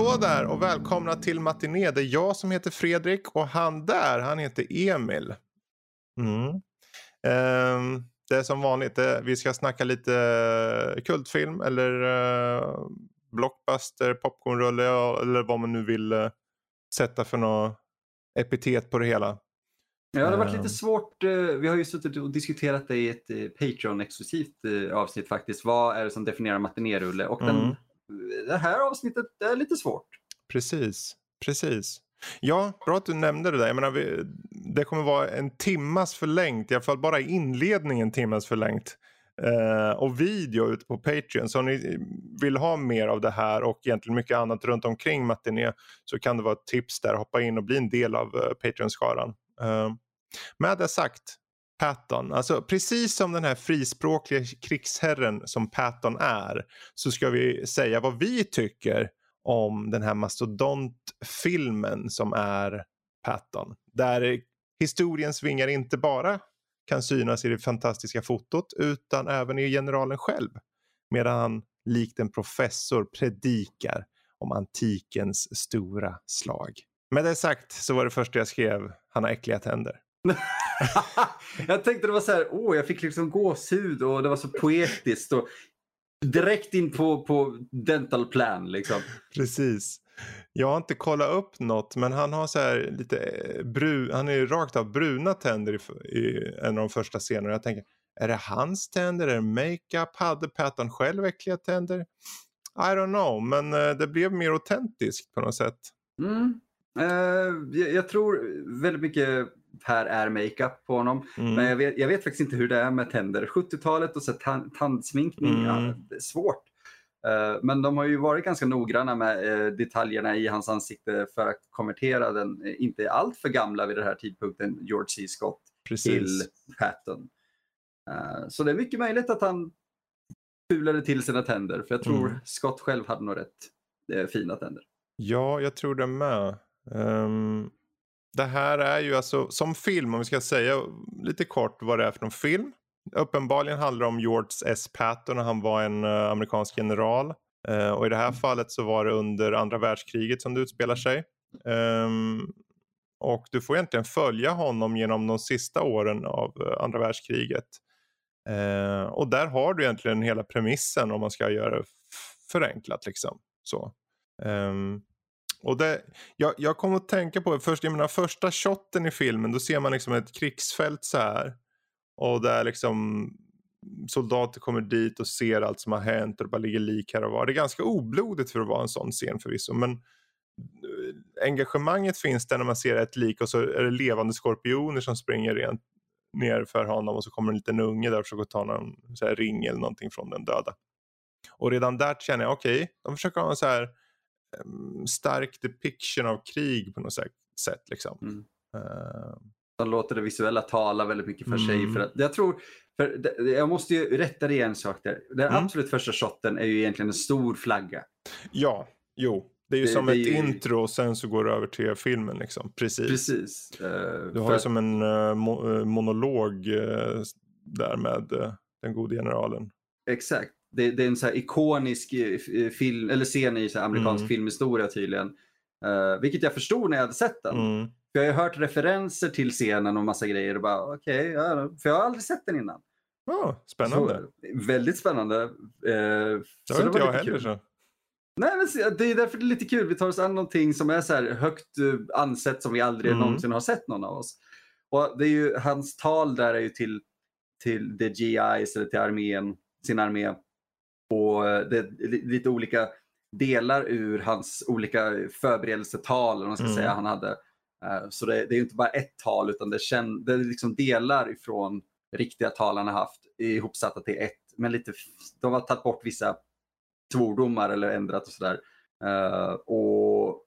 Hallå där och välkomna till Matiné. Det är jag som heter Fredrik och han där, han heter Emil. Mm. Um, det är som vanligt, det, vi ska snacka lite kultfilm eller uh, blockbuster, popcornrulle eller vad man nu vill uh, sätta för något epitet på det hela. Ja, det har varit lite ehm. svårt. Eh, vi har ju suttit och diskuterat det i ett Patreon-exklusivt avsnitt faktiskt. Vad är det som definierar matinérulle? Och den mm det här avsnittet är lite svårt. Precis, precis. Ja, bra att du nämnde det där. Jag menar, vi, det kommer vara en timmas förlängt, i alla fall bara i inledningen timmas förlängt. Uh, och video ute på Patreon. Så om ni vill ha mer av det här och egentligen mycket annat runt omkring Matiné så kan det vara ett tips där. Hoppa in och bli en del av uh, Patreon-skaran. Uh, med det sagt, Patton. Alltså precis som den här frispråkliga krigsherren som Patton är så ska vi säga vad vi tycker om den här mastodontfilmen som är Patton. Där historiens vingar inte bara kan synas i det fantastiska fotot utan även i generalen själv. Medan han likt en professor predikar om antikens stora slag. Med det sagt så var det första jag skrev, han har äckliga tänder. jag tänkte det var så här, åh, jag fick liksom gåshud och det var så poetiskt. Och direkt in på, på dental plan liksom. Precis. Jag har inte kollat upp något men han har så här lite eh, brun, han är ju rakt av bruna tänder i, i en av de första scenerna. Jag tänker, är det hans tänder? Är det makeup? Hade Patton själv äckliga tänder? I don't know, men uh, det blev mer autentiskt på något sätt. Mm. Uh, jag, jag, tror väldigt mycket här är makeup på honom. Mm. Men jag vet, jag vet, faktiskt inte hur det är med tänder. 70-talet och så tand, tandsminkning, mm. ja, svårt. Uh, men de har ju varit ganska noggranna med uh, detaljerna i hans ansikte för att konvertera den, uh, inte allt för gamla vid den här tidpunkten, George C. Scott Precis. till Patton. så det är mycket möjligt att han fulade till sina tänder, för jag tror mm. Scott själv hade nog rätt fina tänder. Ja, jag tror det med. Um, det här är ju alltså som film, om vi ska säga lite kort vad det är för någon film. Uppenbarligen handlar det om George S. Patton när han var en uh, amerikansk general. Uh, och i det här fallet så var det under andra världskriget som det utspelar sig. Um, och du får egentligen följa honom genom de sista åren av uh, andra världskriget. och där har du egentligen hela premissen om man ska göra det förenklat liksom. Så. Um, och det, jag, jag kom att tänka på, först, jag menar, första shotten i filmen, då ser man liksom ett krigsfält så här. Och där liksom soldater kommer dit och ser allt som har hänt och det bara ligger lik här och var. Det är ganska oblodigt för att vara en sån scen förvisso. Men eh, engagemanget finns där när man ser ett lik och så är det levande skorpioner som springer rent ner för honom och så kommer en liten unge där och försöker ta någon så här ring eller någonting från den döda. Och redan där känner jag, okej, okay, de försöker ha en så här stark depiction av krig på något sätt. Liksom. Mm. Uh, de låter det visuella tala väldigt mycket för mm. sig. För att, jag tror, för jag måste ju rätta dig en sak där. Den mm. absolut första shotten är ju egentligen en stor flagga. Ja, jo. Det är ju det, som det ett ju... intro och sen så går det över till filmen. Liksom. Precis. Precis. Uh, du har ju som en uh, mo monolog uh, där med den gode generalen. Exakt det, det, är en så ikonisk eh, film, eller scen i så amerikansk mm. filmhistoria tydligen. Uh, vilket jag förstod när jag hade sett den. Mm. För jag har hört referenser till scenen och massa grejer. Och bara, okay, ja, för jag har aldrig sett den innan. Oh, spännande. Så, väldigt spännande. Uh, det har inte jag heller. Så. Nej, men det är därför det är lite kul. Vi tar oss an någonting som är så här högt ansett som vi aldrig mm. någonsin har sett någon av oss. Och det är ju, hans tal där är ju till, till the GIs eller till armén, sin armé. Och eh, det lite olika delar ur hans olika förberedelsetal, man ska mm. säga, han hade. Eh, så det, det är inte bara ett tal utan det, känn, det är liksom delar ifrån riktiga tal han har haft ihopsatta till ett. Men lite, de har tagit bort vissa svordomar eller ändrat och sådär. Uh, och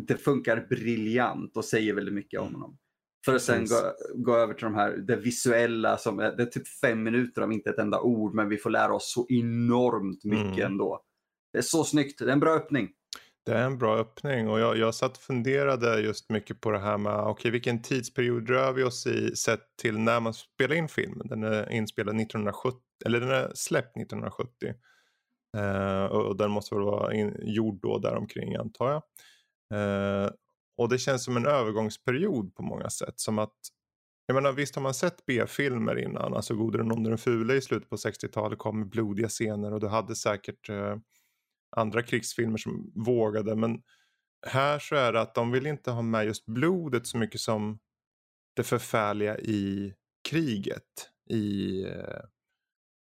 det funkar briljant och säger väldigt mycket om mm. honom. För att sen gå, gå, över till de här, det visuella, som är, det är typ fem minuter av inte ett enda ord, men vi får lära oss så enormt mycket mm. ändå. Det är så snyggt, det är en bra öppning. Det är en bra öppning och jag, jag satt och funderade just mycket på det här med okej okay, vilken tidsperiod rör vi oss i sett till när man spelar in filmen. Den är inspelad 1970, eller den är släppt 1970. Uh, och den måste väl vara in, gjord då däromkring antar jag. Uh, och det känns som en övergångsperiod på många sätt. Som att, jag menar visst har man sett B-filmer innan, alltså Gode den onde den fule i slutet på 60-talet kom med blodiga scener och du hade säkert eh, andra krigsfilmer som vågade. Men här så är det att de vill inte ha med just blodet så mycket som det förfärliga i kriget. I eh,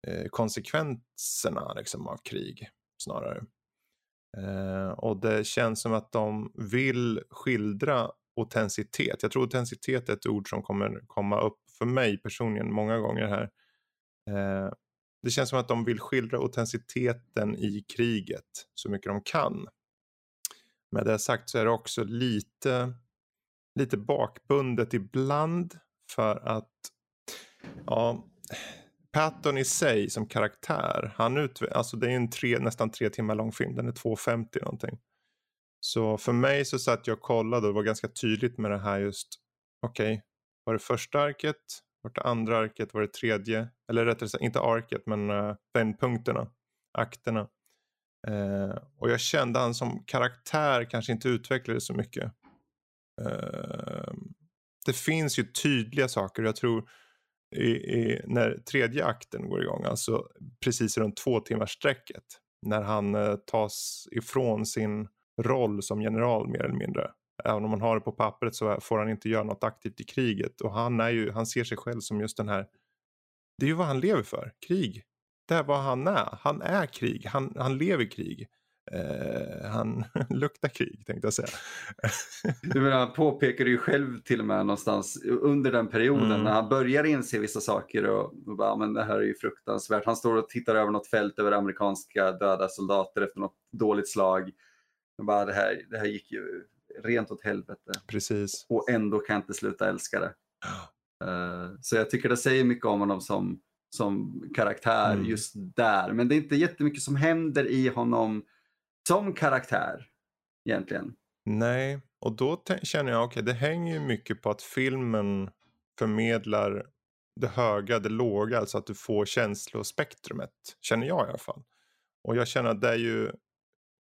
eh konsekvenserna liksom, av krig snarare. Eh, och det känns som att de vill skildra autenticitet. Jag tror autenticitet är ett ord som kommer komma upp för mig personligen många gånger här. Eh, det känns som att de vill skildra autenticiteten i kriget så mycket de kan. Med det sagt så är det också lite, lite bakbundet ibland för att ja, Patton i sig som karaktär, han ut, alltså det är en tre, nästan tre timmar lång film, den är 2.50 någonting. Så för mig så satt jag och kollade och det var ganska tydligt med det här just, okej, okay, var det första arket, var det andra arket, var det tredje, eller rättare sagt inte arket men eh, uh, vändpunkterna, akterna. Uh, och jag kände han som karaktär kanske inte utvecklades så mycket. Uh, det finns ju tydliga saker, jag tror i, i, när tredje akten går igång, alltså precis runt två timmars sträcket. När han eh, tas ifrån sin roll som general mer eller mindre. Även om man har det på pappret så får han inte göra något aktivt i kriget. Och han, är ju, han ser sig själv som just den här, det är ju vad han lever för, krig. Det är vad han är, han är krig, han, han lever krig. Uh, han luktar krig tänkte jag säga. du menar, han påpekar ju själv till och med någonstans under den perioden mm. när han börjar inse vissa saker och, och bara, men det här är ju fruktansvärt. Han står och tittar över något fält över amerikanska döda soldater efter något dåligt slag. Och bara, det, här, det här gick ju rent åt helvete. Precis. Och ändå kan jag inte sluta älska det. Uh, så jag tycker det säger mycket om honom som, som karaktär mm. just där. Men det är inte jättemycket som händer i honom som karaktär egentligen. Nej, och då känner jag, okej, okay, det hänger ju mycket på att filmen förmedlar det höga, det låga, alltså att du får känslospektrumet, känner jag i alla fall. Och jag känner att det är ju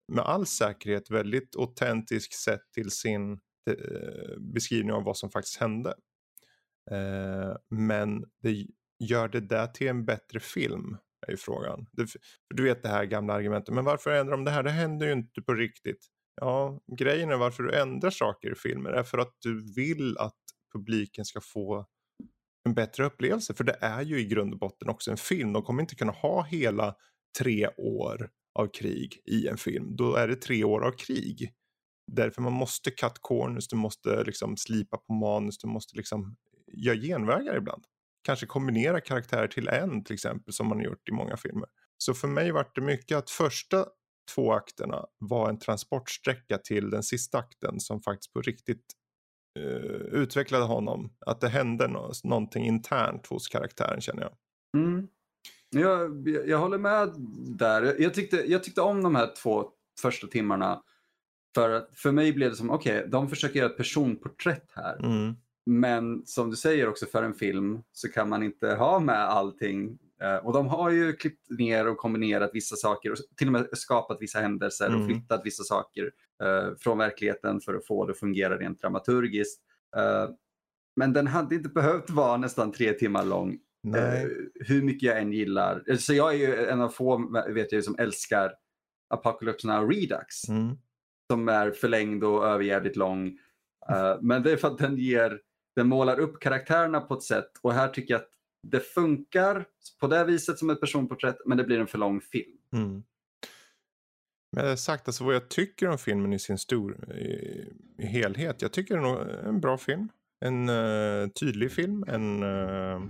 med all säkerhet väldigt autentiskt sett till sin eh, beskrivning av vad som faktiskt hände. Eh, men det gör det där till en bättre film är ju frågan. Du, du vet det här gamla argumentet, men varför ändrar de det här? Det händer ju inte på riktigt. Ja, grejen är varför du ändrar saker i filmer är för att du vill att publiken ska få en bättre upplevelse. För det är ju i grund och botten också en film. De kommer inte kunna ha hela tre år av krig i en film. Då är det tre år av krig. Därför man måste cut corners, du måste liksom slipa på manus, du måste liksom göra genvägar ibland kanske kombinera karaktärer till en till exempel som man har gjort i många filmer. Så för mig var det mycket att första två akterna var en transportsträcka till den sista akten som faktiskt på riktigt uh, utvecklade honom. Att det hände no någonting internt hos karaktären känner jag. Mm. Jag, jag håller med där. Jag tyckte, jag tyckte om de här två första timmarna. För, för mig blev det som, okej, okay, de försöker göra ett personporträtt här. Mm. Men som du säger också för en film så kan man inte ha med allting. Eh, och de har ju klippt ner och kombinerat vissa saker och till och med skapat vissa händelser mm. och flyttat vissa saker uh, från verkligheten för att få det att fungera rent dramaturgiskt. Uh, men den hade inte behövt vara nästan tre timmar lång. Uh, hur mycket jag än gillar. Så jag är ju en av få vet jag, som älskar Apocalypse Now Redux. Mm. Som är förlängd och överjävligt lång. men det är för att den ger den målar upp karaktärerna på ett sätt och här tycker jag att det funkar på det viset som ett personporträtt men det blir en för lång film. Mm. Med sagt, alltså vad jag tycker om filmen i sin stor i, i helhet. Jag tycker det är en bra film. En uh, tydlig film. En uh,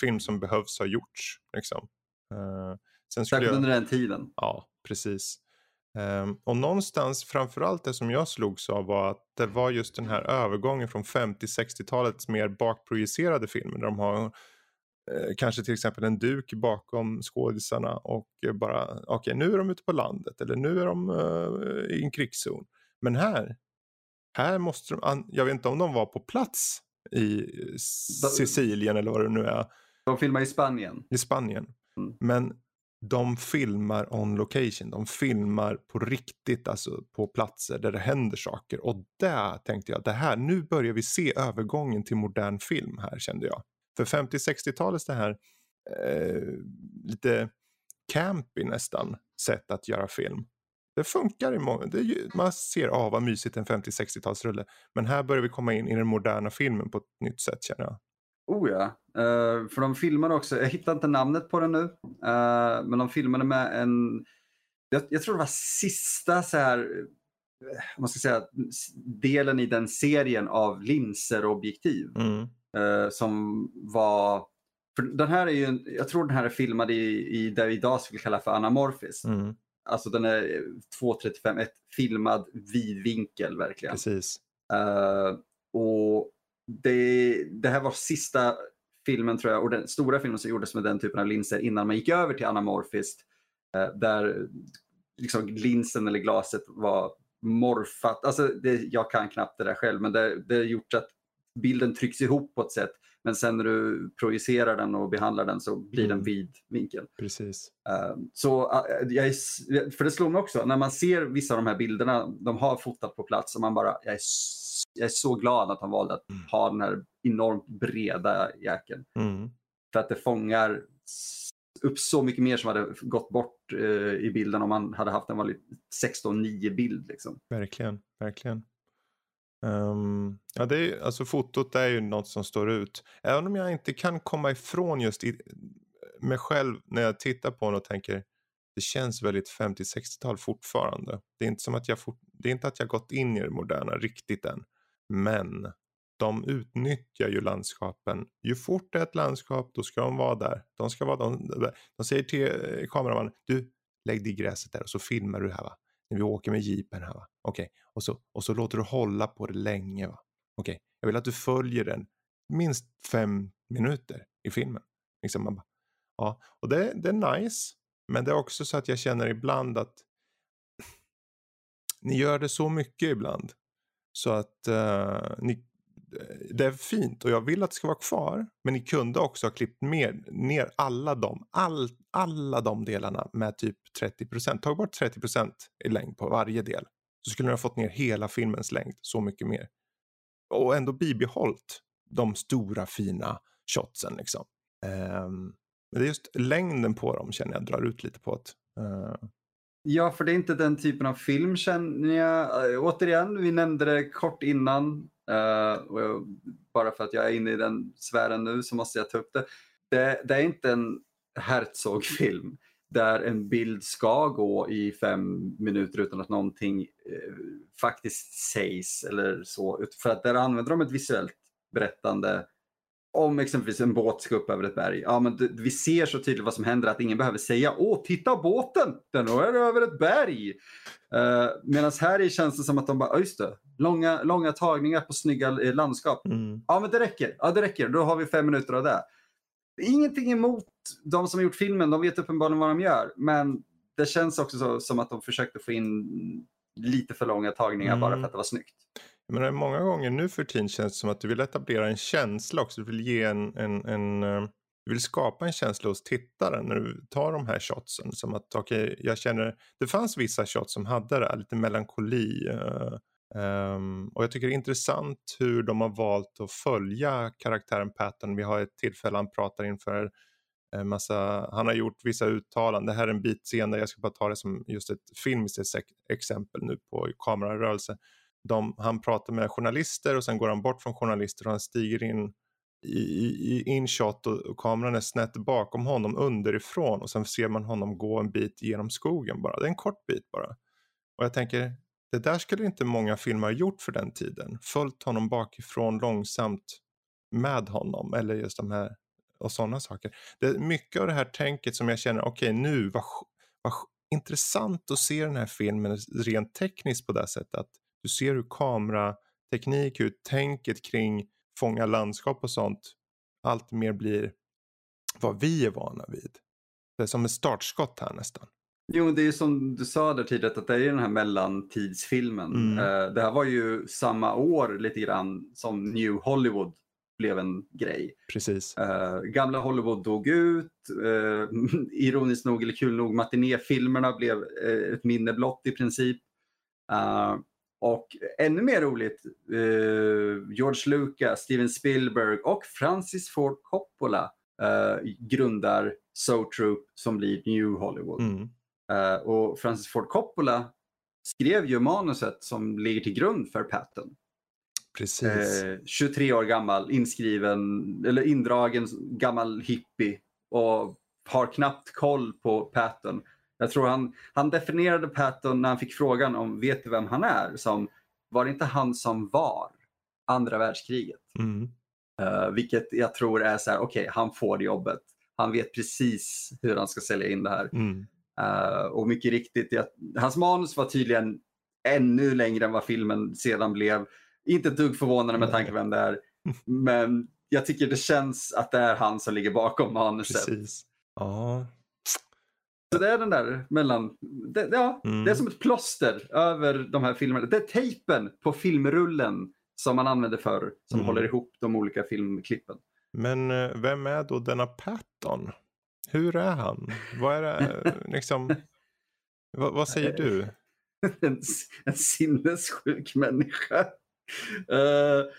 film som behövs ha gjorts. Liksom. Uh, Särskilt under den tiden. Ja, precis. Um, och någonstans framförallt det som jag slogs av var att det var just den här övergången från 50-60-talets mer bakprojicerade filmer där de har eh, kanske till exempel en duk bakom skådisarna och bara okej okay, nu är de ute på landet eller nu är de uh, i en krigszon. Men här, här måste de, jag vet inte om de var på plats i Sicilien eller vad det nu är. De filmar i Spanien. I Spanien. Mm. Men de filmar on location. De filmar på riktigt, alltså på platser där det händer saker. Och där tänkte jag, det här, nu börjar vi se övergången till modern film här kände jag. För 50-60-talets det här eh, lite campy nästan sätt att göra film. Det funkar i många, det, man ser, ah, vad mysigt en 50-60-talsrulle. Men här börjar vi komma in i den moderna filmen på ett nytt sätt känner jag. Oh ja, uh, för de filmade också, jag hittar inte namnet på den nu, uh, men de filmade med en, jag, jag, tror det var sista så här, eh, man ska säga, delen i den serien av linser och objektiv. Mm. Uh, som var, för den här är ju, jag tror den här är filmad i, i det vi idag skulle kalla för anamorfiskt. Mm. Alltså den är 2.35, ett filmad vidvinkel verkligen. Precis. och det, det här var sista filmen tror jag, och den stora filmen som gjordes med den typen av linser innan man gick över till anamorfiskt. Eh, där liksom linsen eller glaset var morfat. Alltså det, jag kan knappt det där själv, men det, det har gjort att bilden trycks ihop på ett sätt. Men sen när du projicerar den och behandlar den så blir mm. den vid vinkel. Precis. Uh, så uh, jag för det slår mig också, när man ser vissa av de här bilderna, de har fotat på plats och man bara, jag är jag är så glad att han valde att mm. ha den här enormt breda jäkeln. Mm. För att det fångar upp så mycket mer som hade gått bort eh, i bilden om man hade haft en vanlig 16-9 bild. Liksom. Verkligen, verkligen. Um, ja, det är, alltså fotot är ju något som står ut. Även om jag inte kan komma ifrån just i, mig själv när jag tittar på den och tänker det känns väldigt 50-60-tal fortfarande. Det är inte som att jag fort, det är inte att jag gått in i det moderna riktigt än. Men de utnyttjar ju landskapen. Ju fort det är ett landskap, då ska de vara där. De, ska vara, de, de säger till eh, kameramannen, du lägg dig i gräset där och så filmar du här va. När vi åker med jeepen här va. Okej, okay. och, så, och så låter du hålla på det länge va. Okej, okay. jag vill att du följer den minst fem minuter i filmen. Liksom man bara, ja, och det, det är nice. Men det är också så att jag känner ibland att ni gör det så mycket ibland så att eh, ni, eh, det är fint och jag vill att det ska vara kvar. Men ni kunde också ha klippt mer, ner alla de, all, alla de delarna med typ 30 procent. Tag bort 30 procent i längd på varje del. Så skulle ni ha fått ner hela filmens längd så mycket mer. Och ändå bibehållit de stora fina shotsen liksom. Eh, men det är just längden på dem känner jag drar ut lite på det. eh, Ja, för det är inte den typen av film känner jag. Eh, återigen, vi nämnde det kort innan. Uh, och jag, bara för att jag är inne i den sfären nu så måste jag ta upp det. Det, det är inte en Herzog-film där en bild ska gå i fem minuter utan att någonting eh, faktiskt sägs eller så. För att där använder de ett visuellt berättande om exempelvis en båt ska upp över ett berg. Ja, men det, vi ser så tydligt vad som händer att ingen behöver säga åh, titta båten, den är över ett berg. Uh, Medan här känns det som att de bara, just det, långa, långa tagningar på snygga eh, landskap. Mm. Ja, men det räcker. Ja, det räcker. Då har vi fem minuter av det. Ingenting emot de som har gjort filmen, de vet uppenbarligen vad de gör. Men det känns också så, som att de försökte få in lite för långa tagningar mm. bara för att det var snyggt. Jag menar, många gånger nu för tiden känns det som att du vill etablera en känsla också. Du vill ge en, en, en eh, du vill skapa en känsla hos tittaren när du tar de här shotsen. Som att, okay, jag känner, det fanns vissa shots som hade det, här, lite melankoli. Uh, um, och jag tycker det är intressant hur de har valt att följa karaktären Patton. Vi har ett tillfälle han pratar inför en massa, han har gjort vissa uttalanden. Det här är en bit senare, jag ska bara ta det som just ett filmiskt exempel nu på kamerarörelse de, han pratar med journalister och sen går han bort från journalister och han stiger in i, i, i inshot och, och, kameran är snett bakom honom underifrån och sen ser man honom gå en bit genom skogen bara. Det är en kort bit bara. Och jag tänker, det där skulle inte många filmer ha gjort för den tiden. Följt honom bakifrån långsamt med honom eller just de här och sådana saker. Det är mycket av det här tänket som jag känner, okej okay, nu, vad, vad intressant att se den här filmen rent tekniskt på det sättet. Att du ser hur kamerateknik, hur tänket kring fånga landskap och sånt allt mer blir vad vi är vana vid. Det är som ett startskott här nästan. Jo, det är som du sa där tidigare att det är den här mellantidsfilmen. Mm. Uh, det här var ju samma år lite grann som New Hollywood blev en grej. Precis. Uh, gamla Hollywood dog ut. Uh, ironiskt nog, eller kul nog, matinéfilmerna blev uh, ett minne blott i princip. Och ännu mer roligt, George Lucas, Steven Spielberg och Francis Ford Coppola grundar So Troop som blir New Hollywood. Mm. och Francis Ford Coppola skrev ju manuset som ligger till grund för Patton. Precis. Eh, 23 år gammal, inskriven, eller indragen gammal hippie och har knappt koll på Patton. Jag tror han, han definierade Patton när han fick frågan om vet du vem han är? Som, var det inte han som var andra världskriget? Mm. Uh, vilket jag tror är så här, okej, okay, han får jobbet. Han vet precis hur han ska sälja in det här. Mm. Uh, och mycket riktigt, jag, hans manus var tydligen ännu längre än vad filmen sedan blev. Inte ett dugg förvånande med tanke på vem det är. Men jag tycker det känns att det är han som ligger bakom manuset. Precis. Ja. Så det är den där mellan, det, ja, mm. det är som ett plåster över de här filmerna. Det är tejpen på filmrullen som man använder för som mm. håller ihop de olika filmklippen. Men eh, vem är då denna Patton? Hur är han? Vad är det, liksom, vad, vad säger du? en, en sinnessjuk människa. Uh,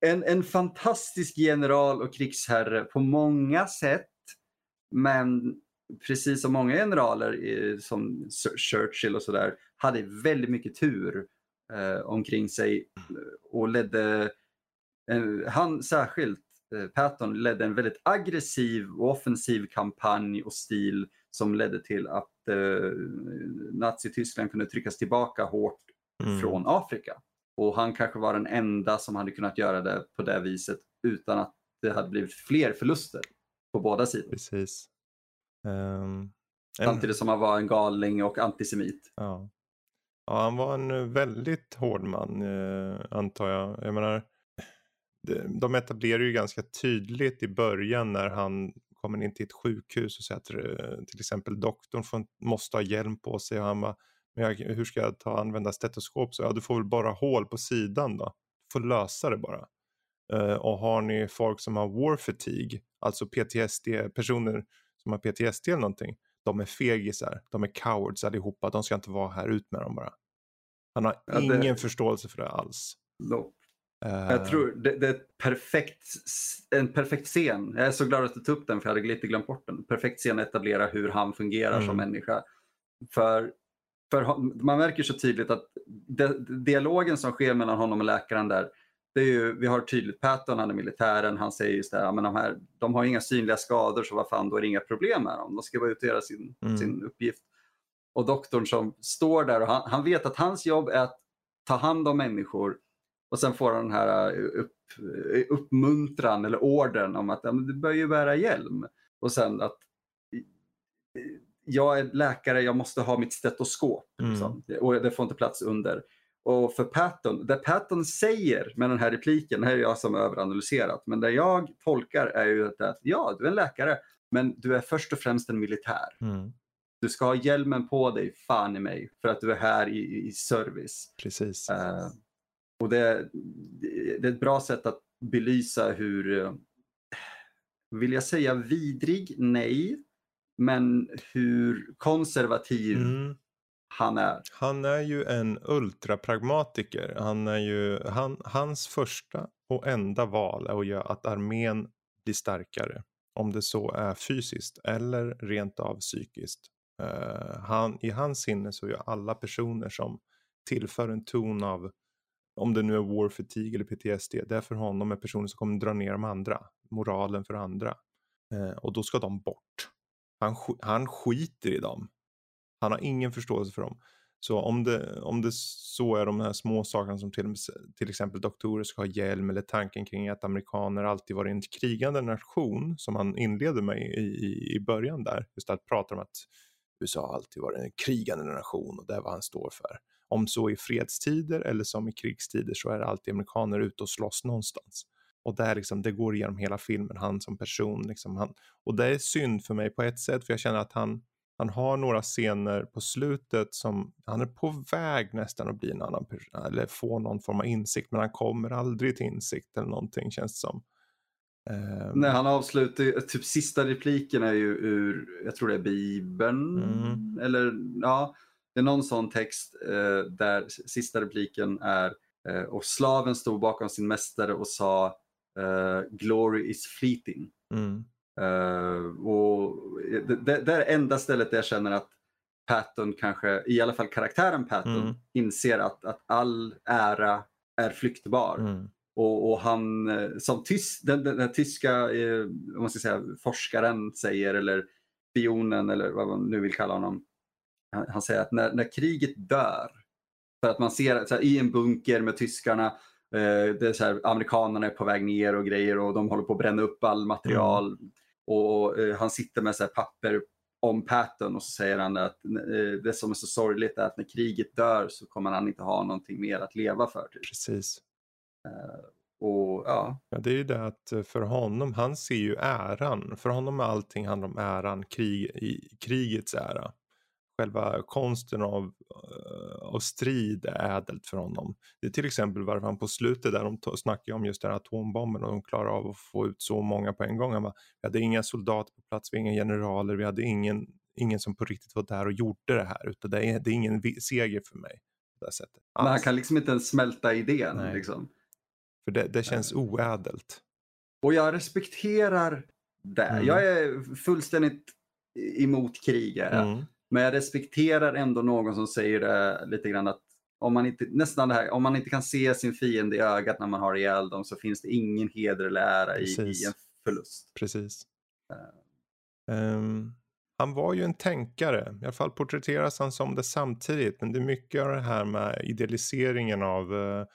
en, en fantastisk general och krigsherre på många sätt. Men precis som många generaler som Churchill och sådär hade väldigt mycket tur uh, omkring sig och ledde, uh, han särskilt, Patton ledde en väldigt aggressiv och offensiv kampanj och stil som ledde till att Nazityskland kunde tryckas tillbaka hårt mm. från Afrika. Och han kanske var den enda som hade kunnat göra det på det viset utan att det hade blivit fler förluster på båda sidor. Precis. Um, Samtidigt som han var en galning och antisemit. Ja. ja, han var en väldigt hård man eh, antar jag. Jag menar, de etablerar ju ganska tydligt i början när han kommer in till ett sjukhus och säger att eh, till exempel doktorn får, måste ha hjälm på sig och han bara men jag, hur ska jag ta använda stetoskop? Så ja, du får väl bara hål på sidan då. Du får lösa det bara. Uh, och har ni folk som har war fatigue, alltså PTSD, personer som har PTSD eller någonting. De är fegisar, de är cowards allihopa, de ska inte vara här, ut med dem bara. Han har ja, ingen det... förståelse för det alls. No. Uh... Jag tror det, det, är perfekt, en perfekt scen. Jag är så glad att du tog upp den för jag hade lite glömt bort den. Perfekt scen att etablera hur han fungerar mm. som människa. För för man märker så tydligt att dialogen som sker mellan honom och läkaren där, det är ju, vi har tydligt Patton, han är militären, han säger just det här, men de, här, de har inga synliga skador så vad fan, då är det inga problem med dem. De ska bara ut och göra sin, mm. sin uppgift. Och doktorn som står där och han, han, vet att hans jobb är att ta hand om människor och sen får han den här uh, upp, uh, uppmuntran eller orden om att ja, du bör ju bära hjälm. Och sen att jag är läkare, jag måste ha mitt stetoskop. Mm. Liksom. Och det får inte plats under. Och för Patton, det Patton säger med den här repliken, det här är jag som överanalyserat, men det jag tolkar är ju att ja, du är en läkare, men du är först och främst en militär. Mm. Du ska ha hjälmen på dig, fan i mig, för att du är här i, i service. Precis. Uh, och det, det, är ett bra sätt att belysa hur, uh, vill jag säga vidrig? Nej. Men hur konservativ mm han är. Han är ju en ultrapragmatiker. Han är ju, han, hans första och enda val är att göra att armén blir starkare. Om det så är fysiskt eller rent av psykiskt. Uh, han, I hans sinne så är alla personer som tillför en ton av om det nu är war fatigue eller PTSD, det är för honom är personer som kommer dra ner de andra, moralen för andra. Uh, och då ska de bort. Han, han skiter i dem. Han har ingen förståelse för dem. Så om det, om det så är de här små sakerna som till, till exempel doktorer ska ha hjälm eller tanken kring att amerikaner alltid varit en krigande nation som han inledde med i, i, i början där. Just att prata om att USA alltid varit en krigande nation och det är vad han står för. Om så i fredstider eller som i krigstider så är det alltid amerikaner ute och slåss någonstans. Och det, liksom, det går igenom hela filmen, han som person. Liksom, han, och det är synd för mig på ett sätt, för jag känner att han, han har några scener på slutet som han är på väg nästan att bli en annan person, eller få någon form av insikt, men han kommer aldrig till insikt eller någonting känns det som. Eh, När han avslutar, typ sista repliken är ju ur, jag tror det är Bibeln. Mm. Eller ja, det är någon sån text eh, där sista repliken är eh, och slaven stod bakom sin mästare och sa eh, Glory is fleeting. mm, Eh, och det, det, det är enda stället där jag känner att Patton kanske, i alla fall karaktären Patton, Mm. inser att, att all ära är flyktbar. mm, Och, och han, eh, som tys, den, den, den tyska eh, man ska säga, forskaren säger, eller spionen eller vad man nu vill kalla honom. Han, han säger att när, när kriget dör, för att man ser så här, i en bunker med tyskarna, eh, det är så här, amerikanerna är på väg ner och grejer och de håller på att bränna upp all material. Och, och eh, han sitter med så papper om Patton och så säger han att eh, det som är så sorgligt är att när kriget dör så kommer han inte ha någonting mer att leva för. Typ. precis. Och ja, Ja, det är ju det att eh, för honom, han ser ju äran. För honom är allting handlar om äran, krig, i krigets ära. Själva konsten av, eh, av strid är ädelt för honom. Det är till exempel varför han på slutet där de snackar om just den här atombomben och de klarar av att få ut så många på en gång. Han bara, vi hade inga soldater på plats, vi hade inga generaler, vi hade ingen, ingen som på riktigt var där och gjorde det här. Utan det är, det är ingen seger för mig. På det sättet. men han Alls. kan liksom inte ens smälta idén. Nej. Liksom. För det, det känns Eh. oädelt. Och jag respekterar det. Mm. Jag är fullständigt emot krig. är jag. Mm. Men jag respekterar ändå någon som säger det lite grann att om man inte, nästan det här, om man inte kan se sin fiende i ögat när man har ihjäl dem så finns det ingen heder eller ära i, i en förlust. Precis. Eh. Ehm, han var ju en tänkare, i alla fall porträtteras han som det samtidigt. Men det är mycket av det här med idealiseringen av eh,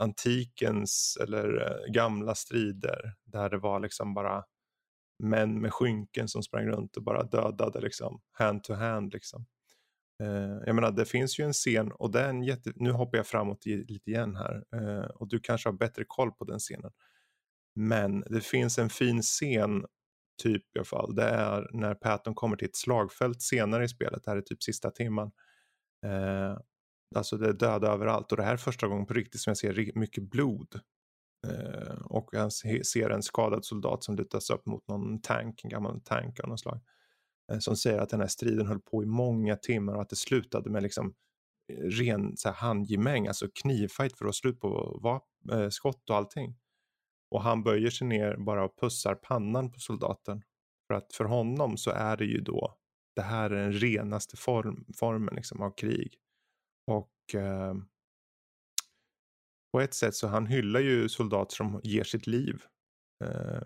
antikens eller gamla strider. Där det var liksom bara män med skynken som sprang runt och bara dödade liksom hand to hand liksom. Eh, jag menar det finns ju en scen och den är jätte, nu hoppar jag framåt i, lite igen här eh, och du kanske har bättre koll på den scenen. Men det finns en fin scen, typ i alla fall, det är när Patton kommer till ett slagfält senare i spelet, det här är typ sista timman. Eh, alltså det är döda överallt och det här är första gången på riktigt som jag ser mycket blod. Eh, och han ser en skadad soldat som lutas upp mot någon tank, en gammal tank av något slag. Eh, som säger att den här striden höll på i många timmar och att det slutade med liksom eh, ren så här, handgemäng, alltså knivfight för att ha slut på vap- skott och allting. Och han böjer sig ner bara och pussar pannan på soldaten. För att för honom så är det ju då, det här är den renaste form, formen liksom av krig. Och eh, på ett sätt så han hyllar ju soldater som ger sitt liv. Eh,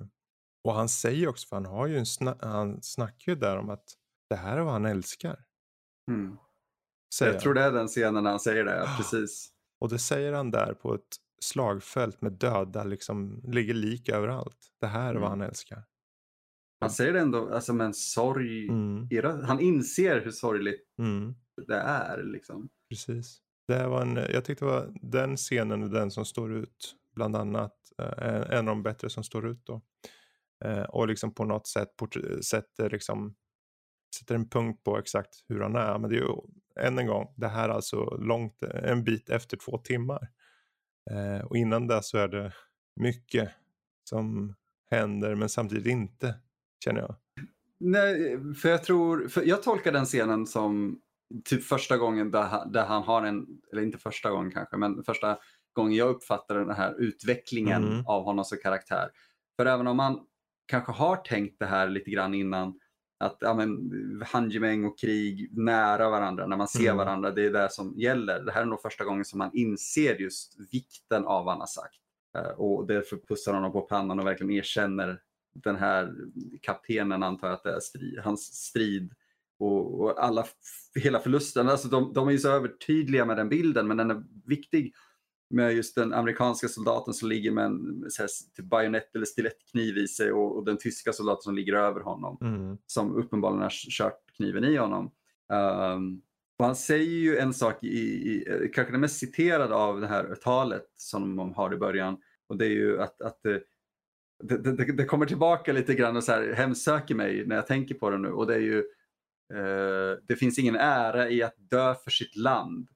och han säger också, för han har ju en sna- han snackar ju där om att det här är vad han älskar. Mm. Säger Jag tror det är den scenen när han säger det, Ah. precis. Och det säger han där på ett slagfält med döda, liksom ligger lik överallt. Det här är vad Mm. han älskar. Han säger det ändå alltså, med en sorg Mm, rösten. Han inser hur sorgligt mm, det är. Liksom. precis. Det var en, jag tyckte det var den scenen och den som står ut. Bland annat eh, en av de bättre som står ut då. Eh, och liksom på något sätt sätter, liksom, sätter en punkt på exakt hur han är. Men det är ju än en gång, det här är alltså långt, en bit efter två timmar. Eh, och innan det så är det mycket som händer men samtidigt inte känner jag. Nej, för jag tror, för jag tolkar den scenen som typ första gången där där han har en, eller inte första gången kanske, men första gången jag uppfattar den här utvecklingen Mm. av honom som karaktär. För även om man kanske har tänkt det här lite grann innan, att ja, men, handgemäng och krig nära varandra, när man ser Mm. varandra, det är det som gäller. Det här är nog första gången som man inser just vikten av vad han har sagt. Eh, Och därför pussar honom på pannan och verkligen erkänner den här kaptenen antar jag att det är strid, hans strid och, och alla, hela förlusten. Alltså de, de är ju så övertydliga med den bilden men den är viktig med just den amerikanska soldaten som ligger med en så här, typ bajonett eller stilettkniv i sig och, och den tyska soldaten som ligger över honom Mm. som uppenbarligen har kört kniven i honom. Ehm, och han säger ju en sak, i, i, kanske den mest citerade av det här talet som de har i början. Och det är ju att, att det, det, det, det kommer tillbaka lite grann och så här, hemsöker mig när jag tänker på det nu. Och det är ju, eh, det finns ingen ära i att dö för sitt land.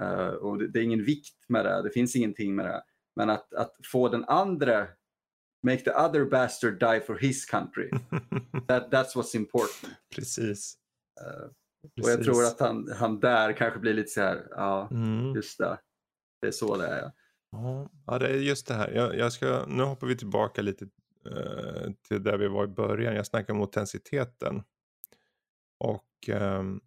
Eh, och det, är ingen vikt med det, det finns ingenting med det. Men att, att få den andra make the other bastard die for his country. That, that's what's important. Precis. Uh, och jag tror att han, han där kanske blir lite så här, ja, Mm. just det. Det är så det är. Ja, ja, det är just det här. Jag, jag ska, nu hoppar vi tillbaka lite eh, till där vi var i början. Jag snackade om autentiteten. Och ehm,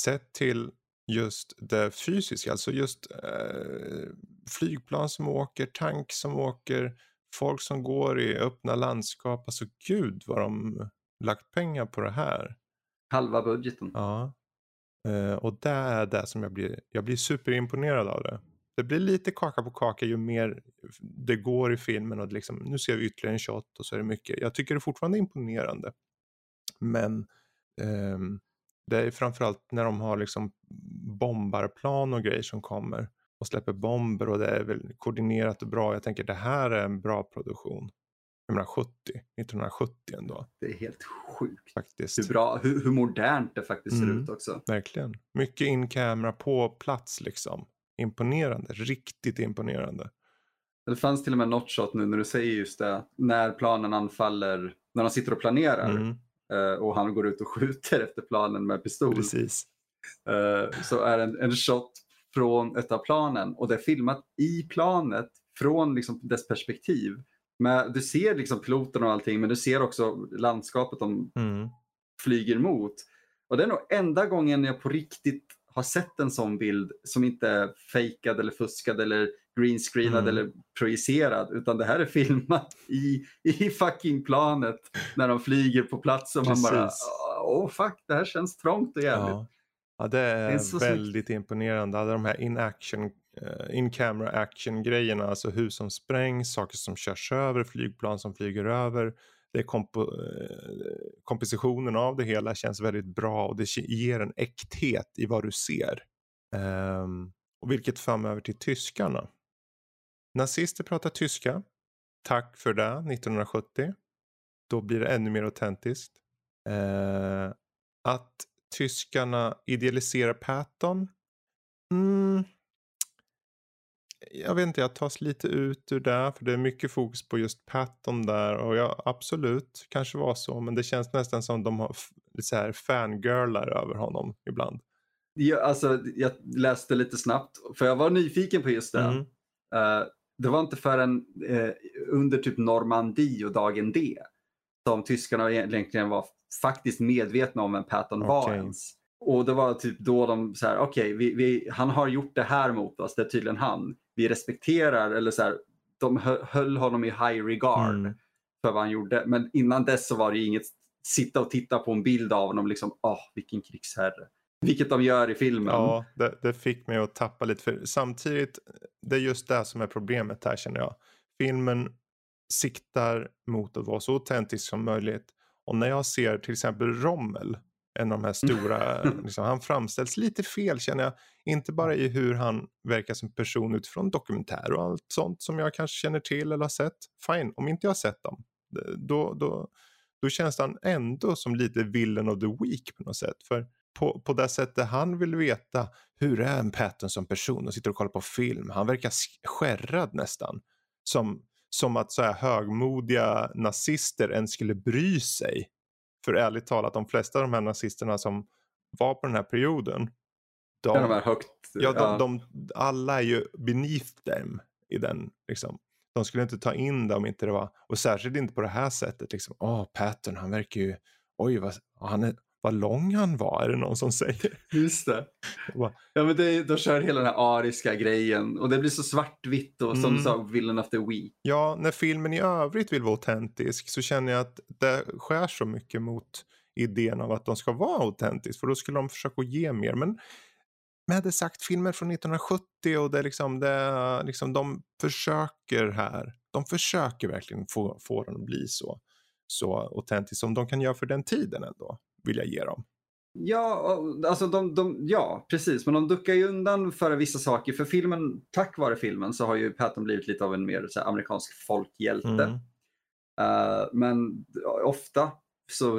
sett till just det fysiska, alltså just eh, flygplan som åker, tank som åker, folk som går i öppna landskap. Alltså gud vad de lagt pengar på det här. Halva budgeten. Ja. Eh, och det är det som jag blir, jag blir superimponerad av det. Det blir lite kaka på kaka ju mer det går i filmen och liksom, nu ser vi ytterligare en shot och så är det mycket. Jag tycker det är fortfarande imponerande. Men det är framförallt när de har liksom bombarplan och grejer som kommer och släpper bomber och det är väl koordinerat och bra. Jag tänker det här är en bra produktion. Jag menar 70, 1970 ändå Det är helt sjukt. faktiskt. Hur, bra, hur, hur modernt det faktiskt ser Mm. ut också. Verkligen. Mycket in camera på plats liksom. Imponerande, riktigt imponerande. Det fanns till och med något shot nu när du säger just det. När planen anfaller, när de sitter och planerar Mm, och han går ut och skjuter efter planen med pistol. precis. eh, så är det en, en shot från ett av planen och det är filmat i planet från liksom dess perspektiv. Men du ser liksom piloten och allting men du ser också landskapet de Mm, flyger mot. Och det är nog enda gången jag på riktigt har sett en sån bild som inte är fejkad eller fuskad eller greenscreenad Mm. eller projicerad utan det här är filmat i, i fucking planet när de flyger på plats och man bara åh fuck det här känns trångt och jävligt. ja. ja, det är, är så väldigt imponerande. Alla de här in action, eh, in camera action grejerna, alltså hus som sprängs, saker som körs över, flygplan som flyger över. Det är kompo, eh, kompositionen av det hela känns väldigt bra och det ger en äkthet i vad du ser. Ehm, och vilket för mig över till tyskarna. Nazister pratar tyska. Tack för det 1970. Då blir det ännu mer autentiskt. Eh, att tyskarna idealiserar Patton. Mm, jag vet inte, jag tas lite ut ur det. För det är mycket fokus på just Patton där. Och ja, absolut, kanske var så. Men det känns nästan som de har lite så här fangirlar över honom ibland. Jag, alltså, jag läste lite snabbt för jag var nyfiken på just det. Mm. Eh, det var inte förrän uh, under typ Normandie och dagen D som tyskarna egentligen var faktiskt medvetna om vem Patton Okej. ens. Och det var typ då de så här, okej, vi, han har gjort det här mot oss, det är tydligen han. Vi respekterar, eller så här, de hö- höll honom i high regard Mm. för vad han gjorde. Men innan dess så var det inget sitta och titta på en bild av honom, liksom, åh, vilken krigsherre. Vilket de gör i filmen. Ja, det, det fick mig att tappa lite. För samtidigt, det är just det som är problemet här känner jag. Filmen siktar mot att vara så autentisk som möjligt. Och när jag ser till exempel Rommel, en av de här stora, liksom, han framställs lite fel känner jag. Inte bara i hur han verkar som person utifrån dokumentär och allt sånt som jag kanske känner till eller har sett. Fine, om inte jag har sett dem, då, då, då känns han ändå som lite villain of the week på något sätt. För på, på det sättet han vill veta hur är en Patton som person och sitter och kollar på film. Han verkar sk- skärrad nästan. Som, som att så här högmodiga nazister ens skulle bry sig. För ärligt talat, de flesta av de här nazisterna som var på den här perioden. De, Ja, de är högt. ja, de, de, alla är ju beneath them i den. Liksom. De skulle inte ta in det om inte det var, och särskilt inte på det här sättet. Liksom, Åh, Patton, han verkar ju, oj vad, han är, vad lång han var, är det någon som säger. Just det. Ja, men det, de kör hela den här ariska grejen och det blir så svartvitt och som Mm. du sa, villain of the week. Ja, när filmen i övrigt vill vara autentisk så känner jag att det skär så mycket mot idén av att de ska vara autentisk. För då skulle de försöka ge mer. Men med det sagt, filmer från 1970 och det liksom, det liksom de försöker här. De försöker verkligen få, få den att bli så, så autentisk som de kan göra för den tiden ändå. Vill jag ge dem. Ja, alltså de, de, ja, precis. Men de duckar ju undan för vissa saker. För filmen, tack vare filmen så har ju Patton blivit lite av en mer här, amerikansk folkhjälte. Mm. Eh, men ofta så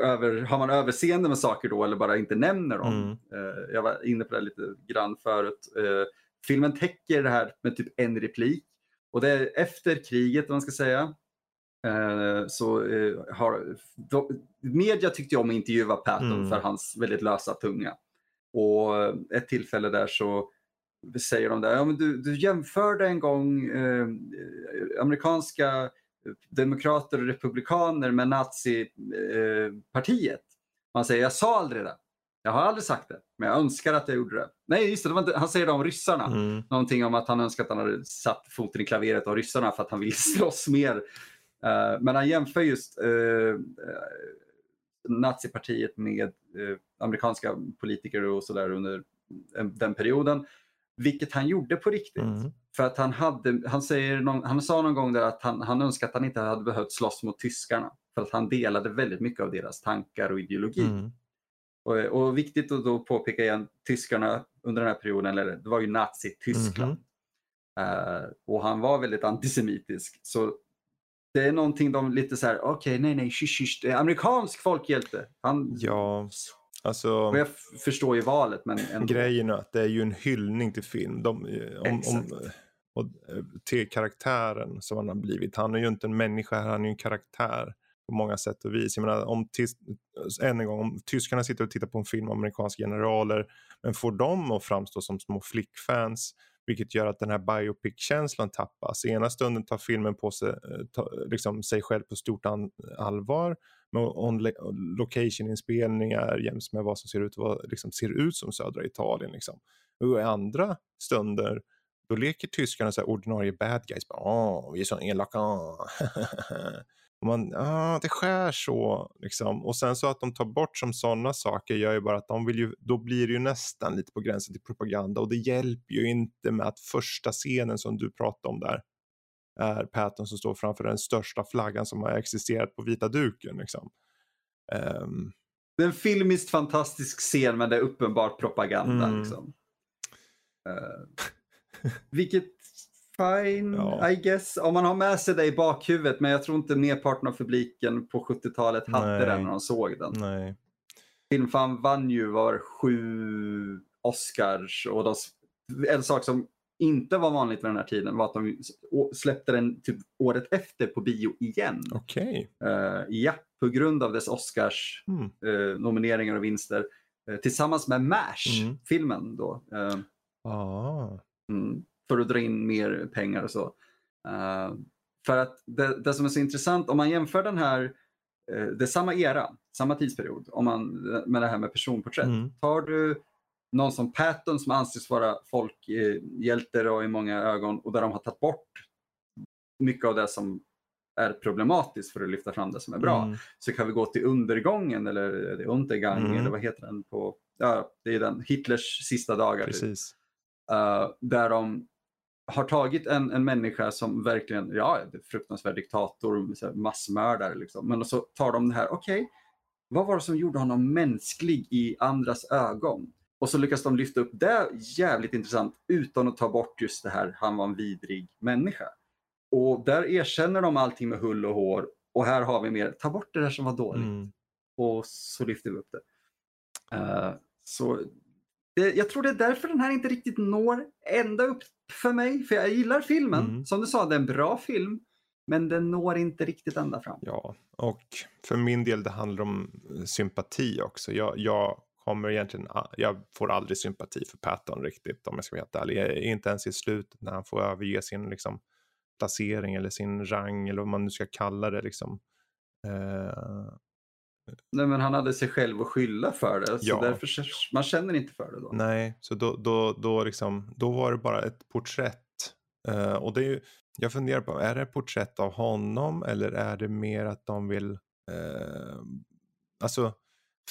över, har man överseende med saker då eller bara inte nämner dem. Mm. Eh, jag var inne på det lite grann förut. Eh, filmen täcker det här med typ en replik. Och det är efter kriget, om man ska säga. Eh, så eh, har, då, media tyckte om att intervjua Patton Mm. för hans väldigt lösa tunga. Och eh, ett tillfälle där så säger de där, ja, men du, du jämförde en gång amerikanska demokrater och republikaner med nazipartiet. Partiet. Man säger, jag sa aldrig det. Jag har aldrig sagt det, men jag önskar att jag gjorde det. Nej, just det, det inte, han säger det om ryssarna. Mm. Någonting om att han önskar att han hade satt foten i klaveret av ryssarna för att han vill slåss mer. Eh, men han jämför just eh, nazipartiet med amerikanska politiker och sådär under en, den perioden. Vilket han gjorde på riktigt. Mm. För att han, hade, han, säger någon, han sa någon gång där att han, han önskar att han inte hade behövt slåss mot tyskarna. För att han delade väldigt mycket av deras tankar och ideologi. Mm. Och, och viktigt att då påpeka igen, tyskarna under den här perioden, eller det var ju Nazi-Tyskland. Mhm. Eh, och han var väldigt antisemitisk. Så det är någonting de lite så här, okej, nej, nej, shush, det är amerikansk folkhjälte. Han, Ja, alltså Och jag förstår ju valet, men ändå. grejen är att det är ju en hyllning till film. De, eh, om, om, Exakt. och, eh, till karaktären som han har blivit. Han är ju inte en människa, han är ju en karaktär på många sätt och vis. Jag menar, om, än en gång, om tyskarna sitter och tittar på en film om amerikanska generaler, men får dem att framstå som små flickfans, vilket gör att den här biopic-känslan tappas. I ena stunden tar filmen på sig, eh, ta, liksom, sig själv på stort an, allvar med eh, location-inspelningar jäms med vad som ser ut, vad, liksom, ser ut som södra Italien. Liksom. Och i andra stunder då leker tyskarna så här ordinarie bad guys. Bara, Åh, vi är så elaka. och man, ah, det skär så. Liksom. Och sen så att de tar bort som sådana saker gör ju bara att de vill ju, då blir det ju nästan lite på gränsen till propaganda. Och det hjälper ju inte med att första scenen som du pratade om där är Patton som står framför den största flaggan som har existerat på vita duken. Liksom. Ehm, Det är en filmiskt fantastisk scen, men det är uppenbart propaganda. Mm. Liksom. Eh, vilket, fine, Ja. I guess. Om man har med sig det i bakhuvudet, men jag tror inte merparten av publiken på 70-talet hade Nej. den när de såg den. nej. Filmfan vann ju var sju Oscars och de, en sak som inte var vanligt vid den här tiden var att de släppte den typ året efter på bio igen. Okej. Eh, ja, på grund av dess Oscars Mm. eh, nomineringar och vinster. Eh, tillsammans med MASH, Mm. filmen då. Ah. mm, för att dra in mer pengar och så. Eh, för att det, det som är så intressant, om man jämför den här, eh, det är samma era, samma tidsperiod, om man, med det här med personporträtt. Mm. Tar du någon som Patton som anses vara folkhjälte och i många ögon och där de har tagit bort mycket av det som är problematiskt för att lyfta fram det som är bra Mm. så kan vi gå till undergången eller det Untergang Mm. eller vad heter den på, ja det är den, Hitlers sista dagar. typ. Precis. Eh, där de har tagit en, en människa som verkligen, ja, fruktansvärd diktator, massmördare liksom. Men så tar de det här, okej, vad var det som gjorde honom mänsklig i andras ögon? Och så lyckas de lyfta upp det jävligt intressant utan att ta bort just det här, han var en vidrig människa. Och där erkänner de allting med hull och hår och här har vi mer, ta bort det där som var dåligt Mm. och så lyfter vi upp det. Eh, så det, jag tror det är därför den här inte riktigt når ända upp för mig. För jag gillar filmen. Mm. Som du sa, det är en bra film. Men den når inte riktigt ända fram. Ja, och för min del det handlar om eh, sympati också. Jag, jag kommer egentligen, jag får aldrig sympati för Patton riktigt om jag ska vara helt ärlig. Inte ens i slutet när han får överge sin liksom, placering eller sin rang eller vad man nu ska kalla det. Liksom. Eh, Nej, men han hade sig själv att skylla för det. Så Ja. därför man känner inte för det då. nej, så då, då, då, liksom, då var det bara ett porträtt. Eh, och det är ju, jag funderar på, är det ett porträtt av honom eller är det mer att de vill eh, alltså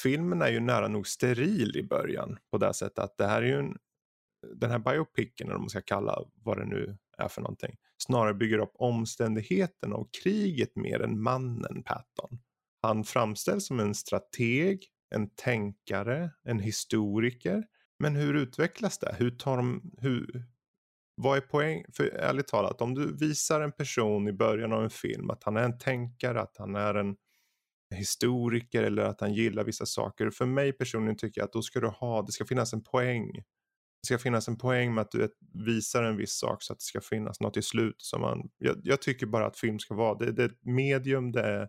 filmen är ju nära nog steril i början på det sättet att det här är ju en, den här biopicen eller vad man ska kalla vad det nu är för någonting snarare bygger upp omständigheten av kriget mer än mannen Patton. Han framställs som en strateg, en tänkare, en historiker. Men hur utvecklas det? Hur tar de, hur, vad är poäng? För ärligt talat, om du visar en person i början av en film att han är en tänkare, att han är en historiker eller att han gillar vissa saker. För mig personligen tycker jag att då ska du ha, det ska finnas en poäng det ska finnas en poäng med att du visar en viss sak så att det ska finnas något i slut. Som man, jag, jag tycker bara att film ska vara, det, det är ett medium, det är,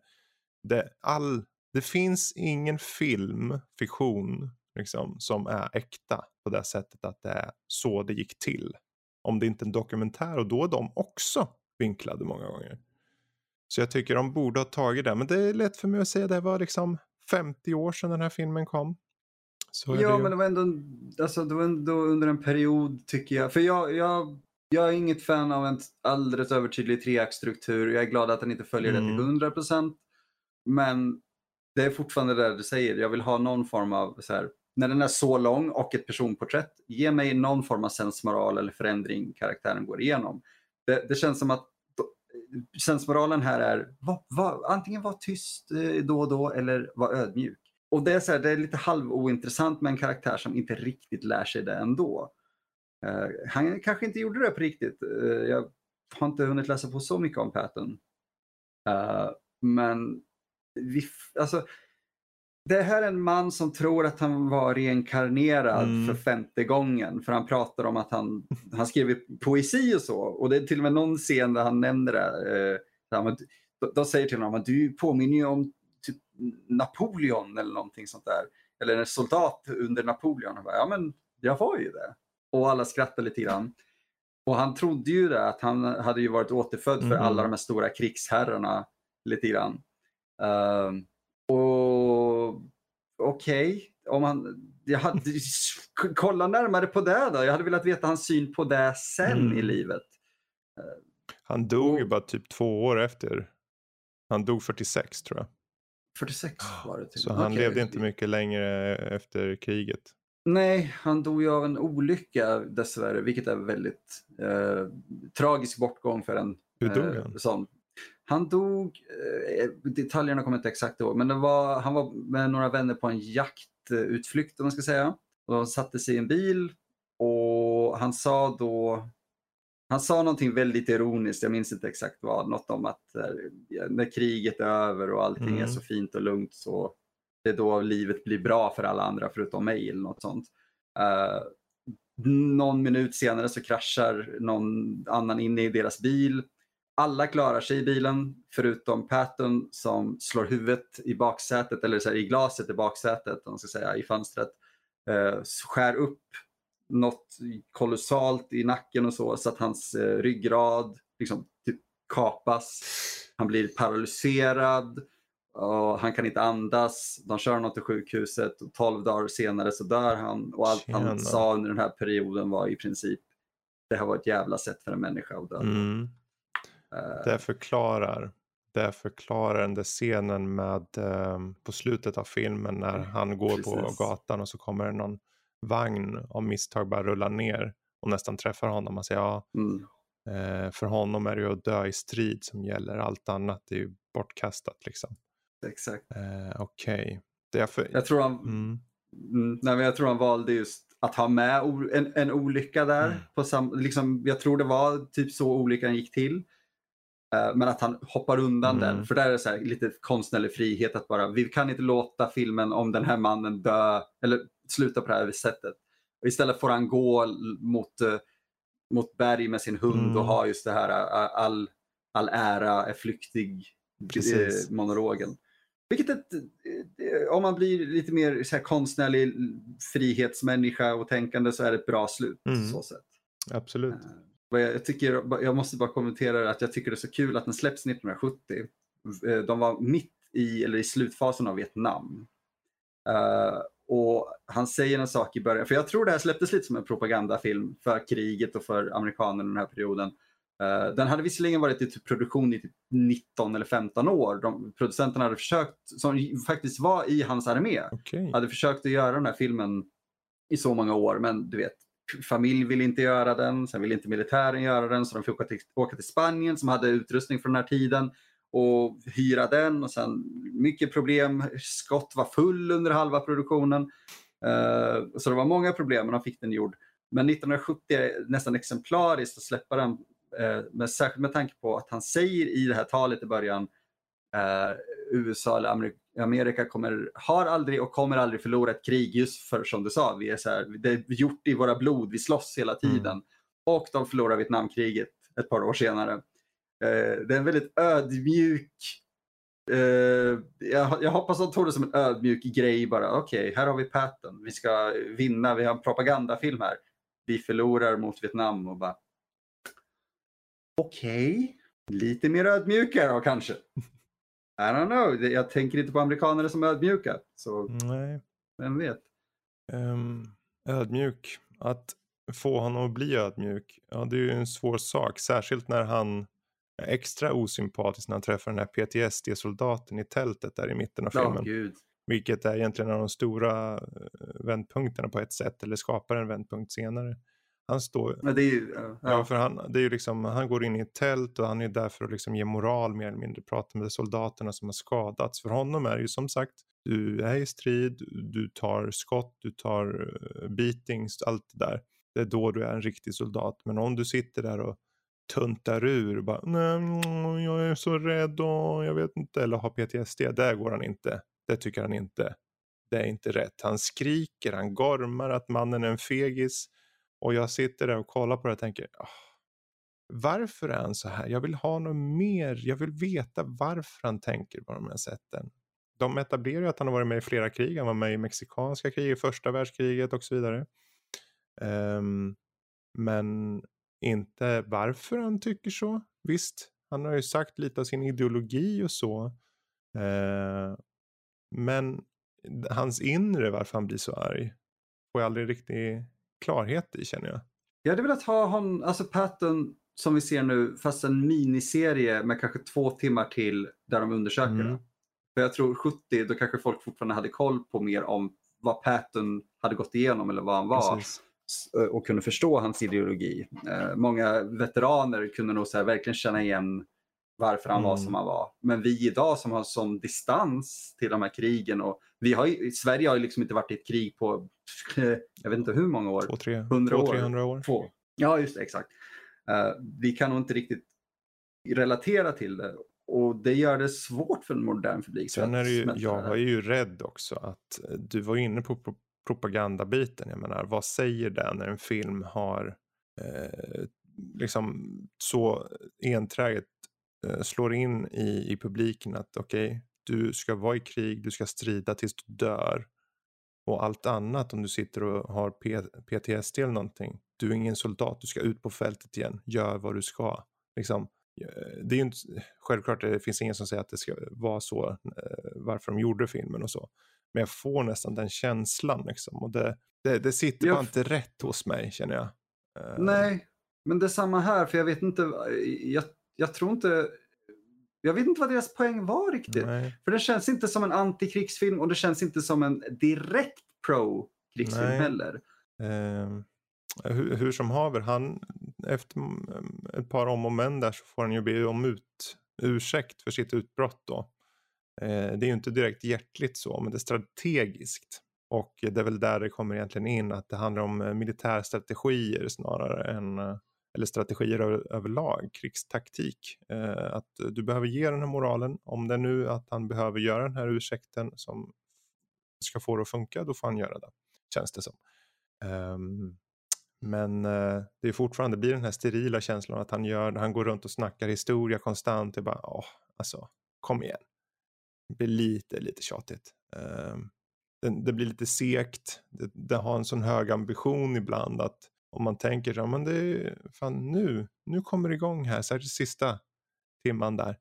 det, all, det finns ingen film, fiktion, liksom, som är äkta på det sättet att det är så det gick till. Om det inte är en dokumentär och då är de också vinklade många gånger. Så jag tycker de borde ha tagit det. Men det är lätt för mig att säga det var liksom 50 år sedan den här filmen kom. ja, det men det var, ändå, alltså, det var ändå under en period tycker jag. För jag, jag, jag är inget fan av en alldeles övertydlig treaktstruktur. Jag är glad att den inte följer mm. det till 100 procent. Men det är fortfarande det du säger. Jag vill ha någon form av så här, när den är så lång och ett personporträtt, ge mig någon form av sensmoral eller förändring karaktären går igenom. Det, det känns som att sensmoralen här är va, va, antingen var tyst eh, då och då eller var ödmjuk. Och det är, så här, det är lite halvointressant med en karaktär som inte riktigt lär sig det ändå. Uh, han kanske inte gjorde det på riktigt. Uh, jag har inte hunnit läsa på så mycket om Patton. Uh, men vi, alltså, det här är en man som tror att han var reinkarnerad mm. för femte gången. För han pratar om att han, han skriver poesi och så. Och det är till och med någon scen där han nämner det. Eh, de säger till honom att du påminner ju om typ Napoleon eller någonting sånt där. Eller en soldat under Napoleon. Bara, ja men jag var ju det. Och alla skrattar lite grann. Och han trodde ju det att han hade ju varit återfödd för mm. alla de här stora krigsherrarna lite grann. Uh, och okej, okay. om han, jag hade, kolla närmare på det då. Jag hade velat veta hans syn på det sen mm. i livet. Han dog ju bara typ två år efter. Han dog 46 tror jag. 46 var det. Till. Så han okay. levde inte mycket längre efter kriget. Nej, han dog ju av en olycka dessvärre, vilket är väldigt eh, tragisk bortgång för en Hur dog eh, han? sån han dog, eh, detaljerna kommer jag inte exakt ihåg, men det var, han var med några vänner på en jaktutflykt om man ska säga. Och de satte sig i en bil och han sa då, han sa någonting väldigt ironiskt, jag minns inte exakt vad, något om att eh, när kriget är över och allting mm. är så fint och lugnt så det är då livet blir bra för alla andra förutom mig eller något sånt. Uh, någon minut senare så kraschar någon annan inne i deras bil alla klarar sig i bilen förutom Patton som slår huvudet i baksätet eller så här, i glaset i baksätet, om man ska säga, i fönstret. Eh, skär upp något kolossalt i nacken och så, så att hans eh, ryggrad liksom, typ kapas. Han blir paralyserad och han kan inte andas. De kör honom till sjukhuset och 12 dagar senare så dör han. Och allt Tjena. han sa under den här perioden var i princip det här var ett jävla sätt för en människa att dö. Mm. Det förklarar, det förklarar den där scenen med um, på slutet av filmen när mm, han går Precis. på gatan och så kommer det någon vagn av misstag bara rullar ner och nästan träffar honom. Man säger ja, mm. eh, för honom är det ju att dö i strid som gäller. Allt annat är ju bortkastat liksom. Exakt. Eh, Okej. Okay. För... Jag tror han mm. Mm, nej, jag tror han valde just att ha med en, en olycka där. Mm. På sam, liksom, jag tror det var typ så olyckan gick till. Eh, men att han hoppar undan mm. den. För där är det så här, lite konstnärlig frihet att bara, vi kan inte låta filmen om den här mannen dö, eller sluta på det här sättet. Och istället får han gå mot, uh, mot berg med sin hund mm. och ha just det här, uh, all, all ära är flyktig Precis. monologen. Vilket ett, om man blir lite mer så här, konstnärlig frihetsmänniska och tänkande så är det ett bra slut. Mm. Så sätt. Absolut. Jag, tycker, jag måste bara kommentera att jag tycker det är så kul att den släpps 1970. Eh, de var mitt i, eller i slutfasen av Vietnam. Uh, och han säger en sak i början, för jag tror det här släpptes lite som en propagandafilm för kriget och för amerikanerna den här perioden. Uh, den hade visserligen varit i typ produktion i typ 19 eller 15 år. De, producenterna hade försökt, som faktiskt var i hans armé, okay. hade försökt att göra den här filmen i så många år, men du vet, familj ville inte göra den, sen ville inte militären göra den så de fick åka till, åka till Spanien som hade utrustning från den här tiden och hyra den och sen mycket problem. Skott var full under halva produktionen. Uh, så det var många problem men de fick den gjord. Men 1970 är nästan exemplariskt att släppa den, eh, uh, men särskilt med tanke på att han säger i det här talet i början uh, USA eller Amerika, Amerika kommer, har aldrig och kommer aldrig förlora ett krig just för som du sa, vi är så här, det är gjort i våra blod, vi slåss hela tiden. Mm. Och de förlorar Vietnamkriget ett par år senare. Eh, det är en väldigt ödmjuk Uh, jag, jag, hoppas de tog det som en ödmjuk grej bara. Okej, okay, här har vi Patton. Vi ska vinna. Vi har en propagandafilm här. Vi förlorar mot Vietnam och bara. Okej, okay. lite mer ödmjuka då kanske. I don't know. Jag tänker inte på amerikaner som ödmjuka. Så Nej. vem vet. Um, ödmjuk. Att få honom att bli ödmjuk. Ja, det är ju en svår sak. Särskilt när han extra osympatisk när han träffar den här PTSD-soldaten i tältet där i mitten av filmen. Oh, Gud. Vilket är egentligen en av de stora eh, vändpunkterna på ett sätt, eller skapar en vändpunkt senare. Han står... Men det är ju, ja. ja. för han, det är ju liksom, han går in i ett tält och han är där för att liksom ge moral mer eller mindre, prata med soldaterna som har skadats. För honom är det ju som sagt, du är i strid, du tar skott, du tar uh, beatings, allt det där. Det är då du är en riktig soldat. Men om du sitter där och tuntar ur. Bara, Nej, jag är så rädd och jag vet inte. Eller har PTSD. Där går han inte. Det tycker han inte. Det är inte rätt. Han skriker, han gormar att mannen är en fegis. Och jag sitter där och kollar på det och tänker. Oh, varför är han så här? Jag vill ha något mer. Jag vill veta varför han tänker på de här sätten. De etablerar ju att han har varit med i flera krig. Han var med i mexikanska kriget, första världskriget och så vidare. Um, men inte varför han tycker så. Visst, han har ju sagt lite av sin ideologi och så. Eh, men hans inre varför han blir så arg får jag aldrig riktigt klarhet i känner jag. Jag hade velat ha honom, alltså Patton som vi ser nu, fast en miniserie med kanske två timmar till där de undersöker mm. det. För jag tror 70, då kanske folk fortfarande hade koll på mer om vad Patton hade gått igenom eller vad han var. Precis. Eh, och kunde förstå hans ideologi. Eh, många veteraner kunde nog så här, verkligen känna igen varför han mm. var som han var. Men vi idag som har sån distans till de här krigen och vi har Sverige har ju liksom inte varit i ett krig på, jag vet inte hur många år. Två, tre, 100 två, 300 år. Två. Ja, just det, exakt. Uh, vi kan nog inte riktigt relatera till det och det gör det svårt för en modern publik. Sen är det ju, jag var ju rädd också att du var inne på propagandabiten. Jag menar, vad säger det när en film har eh, liksom så enträget eh, slår in i, i publiken att okej, okay, du ska vara i krig, du ska strida tills du dör. Och allt annat om du sitter och har P PTSD eller någonting. Du är ingen soldat, du ska ut på fältet igen, gör vad du ska. Liksom, eh, det är ju inte, självklart det finns ingen som säger att det ska vara så, eh, varför de gjorde filmen och så. Men jag får nästan den känslan liksom. Och det, det, det sitter jag... bara inte rätt hos mig känner jag. Eh, Nej, men det är samma här. För jag vet inte, jag, jag tror inte, jag vet inte vad deras poäng var riktigt. Nej. För det känns inte som en antikrigsfilm och det känns inte som en direkt pro-krigsfilm heller. Uh, hur, hur, som haver, han efter ett par om och men där så får han ju be om ut, ursäkt för sitt utbrott då. Eh, det är ju inte direkt hjärtligt så, men det är strategiskt. Och det är väl där det kommer egentligen in, att det handlar om eh, militärstrategier snarare än eh, eller strategier överlag, krigstaktik. Eh, att du behöver ge den här moralen. Om det är nu att han behöver göra den här ursäkten som ska få det att funka, då får han göra det. Känns det som. Um, men eh, det är fortfarande, det blir den här sterila känslan att han gör, han går runt och snackar historia konstant. Det bara, åh, alltså, kom igen. Det blir lite, lite tjatigt. Ehm, um, det, det blir lite sekt. Det, det, har en sån hög ambition ibland att om man tänker ja men det är fan nu, nu kommer det igång här, särskilt sista timman där.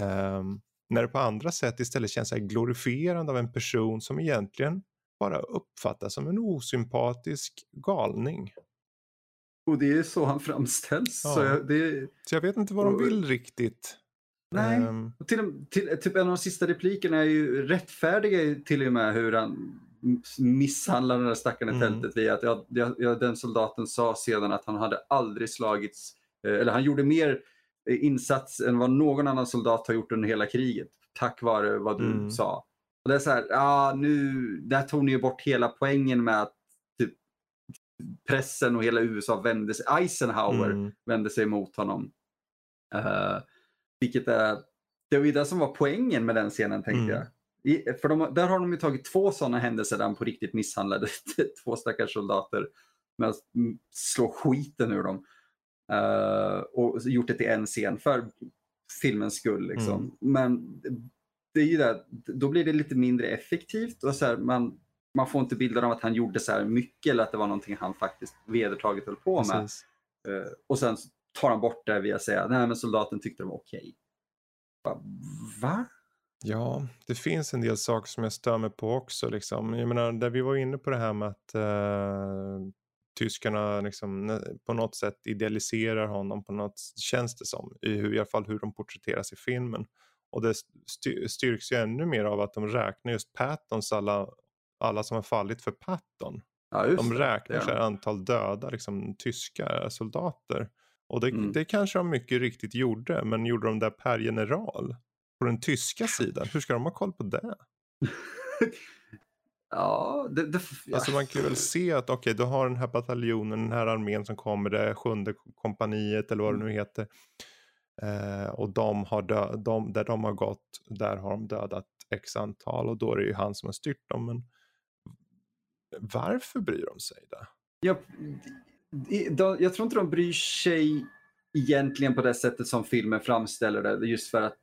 Um, när det på andra sätt istället känns så glorifierande av en person som egentligen bara uppfattas som en osympatisk galning. Och det är så han framställs. Ja. Så, jag, det... så jag vet inte vad de vill riktigt. Nej, um... till, till, typ en av de sista replikerna är ju rättfärdiga till och med hur han misshandlar den där stackaren i mm. tältet. Via att ja, ja, den soldaten sa sedan att han hade aldrig slagits, eh, eller han gjorde mer eh, insats än vad någon annan soldat har gjort under hela kriget. Tack vare vad du mm. sa. Och det är så här, ah, nu, där tog ni ju bort hela poängen med att typ, pressen och hela USA vände sig, Eisenhower mm. vände sig mot honom. Uh, vilket är, det var ju det som var poängen med den scenen tänkte Mm. jag. I, för de, där har de ju tagit två sådana händelser där han på riktigt misshandlade två stackars soldater med att slå skiten ur dem. Eh, och gjort det till en scen för filmens skull. Liksom. Mm. Men det är ju det, då blir det lite mindre effektivt och så här, man, man får inte bilden av att han gjorde så här mycket eller att det var någonting han faktiskt vedertaget höll på med. Eh, och sen tar han bort det via att säga nej men soldaten tyckte det var okej. Bara, Va? Ja, det finns en del saker som jag stör mig på också. Liksom. Jag menar, där vi var inne på det här med att eh, tyskarna liksom, på något sätt idealiserar honom på något känns det som. I, hur, I alla fall hur de porträtteras i filmen. Och det styr, styrks ju ännu mer av att de räknar just Pattons alla, alla som har fallit för Patton. Ja, De räknar det här antal döda liksom, tyska soldater. Och det, Mm. det kanske de mycket riktigt gjorde, men gjorde de det per general? På den tyska sidan, hur ska de ha koll på det? Ja, det, det, ja. Alltså man kan ju väl se att okej, du har den här bataljonen, den här armén som kommer, det sjunde kompaniet eller vad det nu heter. Eh, och de har dö- de, där de har gått, där har de dödat x antal och då är det ju han som har styrt dem. Men varför bryr de sig det? Jag, de, jag tror inte de bryr sig egentligen på det sättet som filmen framställer det. Just för att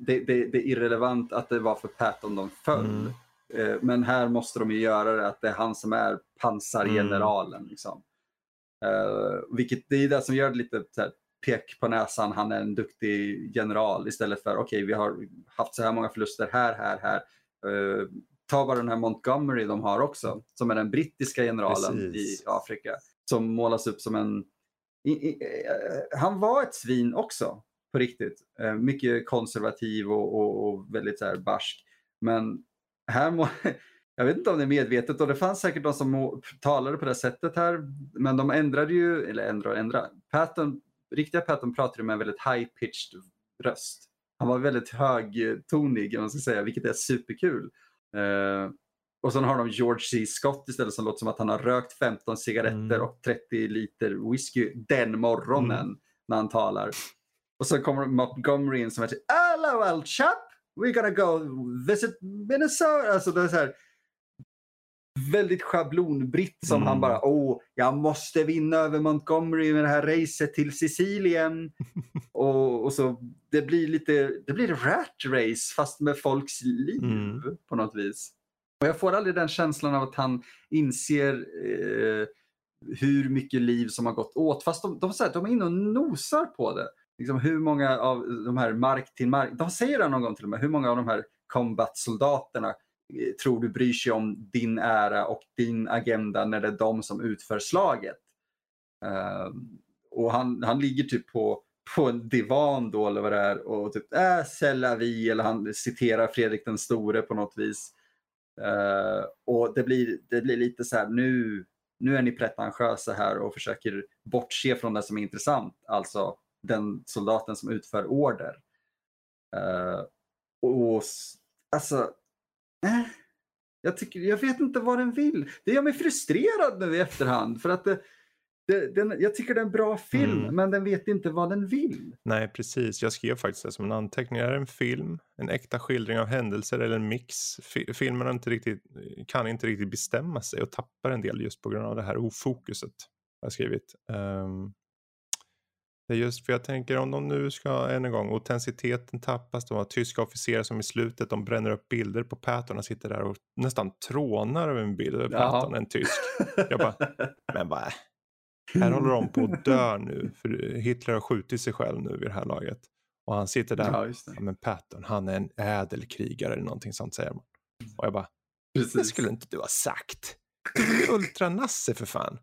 det, det, det är irrelevant att det var för Patton de föll. Mm. Eh, Men här måste de ju göra det att det är han som är pansargeneralen. Liksom. Eh, vilket det är det som gör det lite här, pek på näsan, han är en duktig general istället för okej vi har haft så här många förluster här, här, här. Eh, ta bara den här Montgomery de har också, som är den brittiska generalen Precis. i Afrika. Som målas upp som en... I, i, eh, han var ett svin också, på riktigt. Eh, mycket konservativ och, och, och väldigt så här barsk. Men här må, jag vet inte om det är medvetet och det fanns säkert de som talade på det sättet här. Men de ändrade ju, eller ändrade och ändrade. Patton, riktiga Patton pratade med en väldigt high-pitched röst. Han var väldigt högtonig, om man ska säga, vilket är superkul. Eh, och sen har de George C. Scott istället som låter som att han har rökt 15 cigaretter Mm. och 30 liter whisky den morgonen när han talar. Och så kommer Montgomery in som är typ Hello old chap! We're gonna go visit Minnesota. Alltså det är så här väldigt schablonbritt som Mm. han bara åh, jag måste vinna över Montgomery med det här racet till Sicilien. och, och så det blir lite, det blir rat race fast med folks liv Mm. på något vis. Och jag får aldrig den känslan av att han inser eh, hur mycket liv som har gått åt. Fast de, de, de, de är inne och nosar på det. Liksom hur många av de här mark till mark, de säger det någon gång till och med, hur många av de här combat-soldaterna eh, tror du bryr sig om din ära och din agenda när det är de som utför slaget? Uh, och han, han ligger typ på, på en divan då eller vad det är och typ äh, c'est eller han citerar Fredrik den store på något vis. Uh, och det blir, det blir lite så här nu, nu är ni pretentiösa här och försöker bortse från det som är intressant, alltså den soldaten som utför order. Eh, och alltså, eh, jag, tycker, jag vet inte vad den vill. Det gör mig frustrerad nu i efterhand för att det, det, den, jag tycker det är en bra film Mm. men den vet inte vad den vill. Nej, precis. Jag skrev faktiskt det som en anteckning. Är det en film, en äkta skildring av händelser eller en mix? Fi- Filmen har inte riktigt, kan inte riktigt bestämma sig och tappar en del just på grund av det här ofokuset. Har jag skrivit. Ehm, det är just för jag tänker om de nu ska, än en gång, autenticiteten tappas. De har tyska officerare som i slutet, de bränner upp bilder på Patton och sitter där och nästan trånar över en bild över. Patton, en tysk. Jag bara, men vad här håller de på att dö nu. För Hitler har skjutit sig själv nu vid det här laget. Och han sitter där. Ja, det. Ja, men Patton, han är en ädel krigare eller någonting sånt säger man. Och jag bara, det Precis. skulle inte du ha sagt. Du är ultranasse för fan.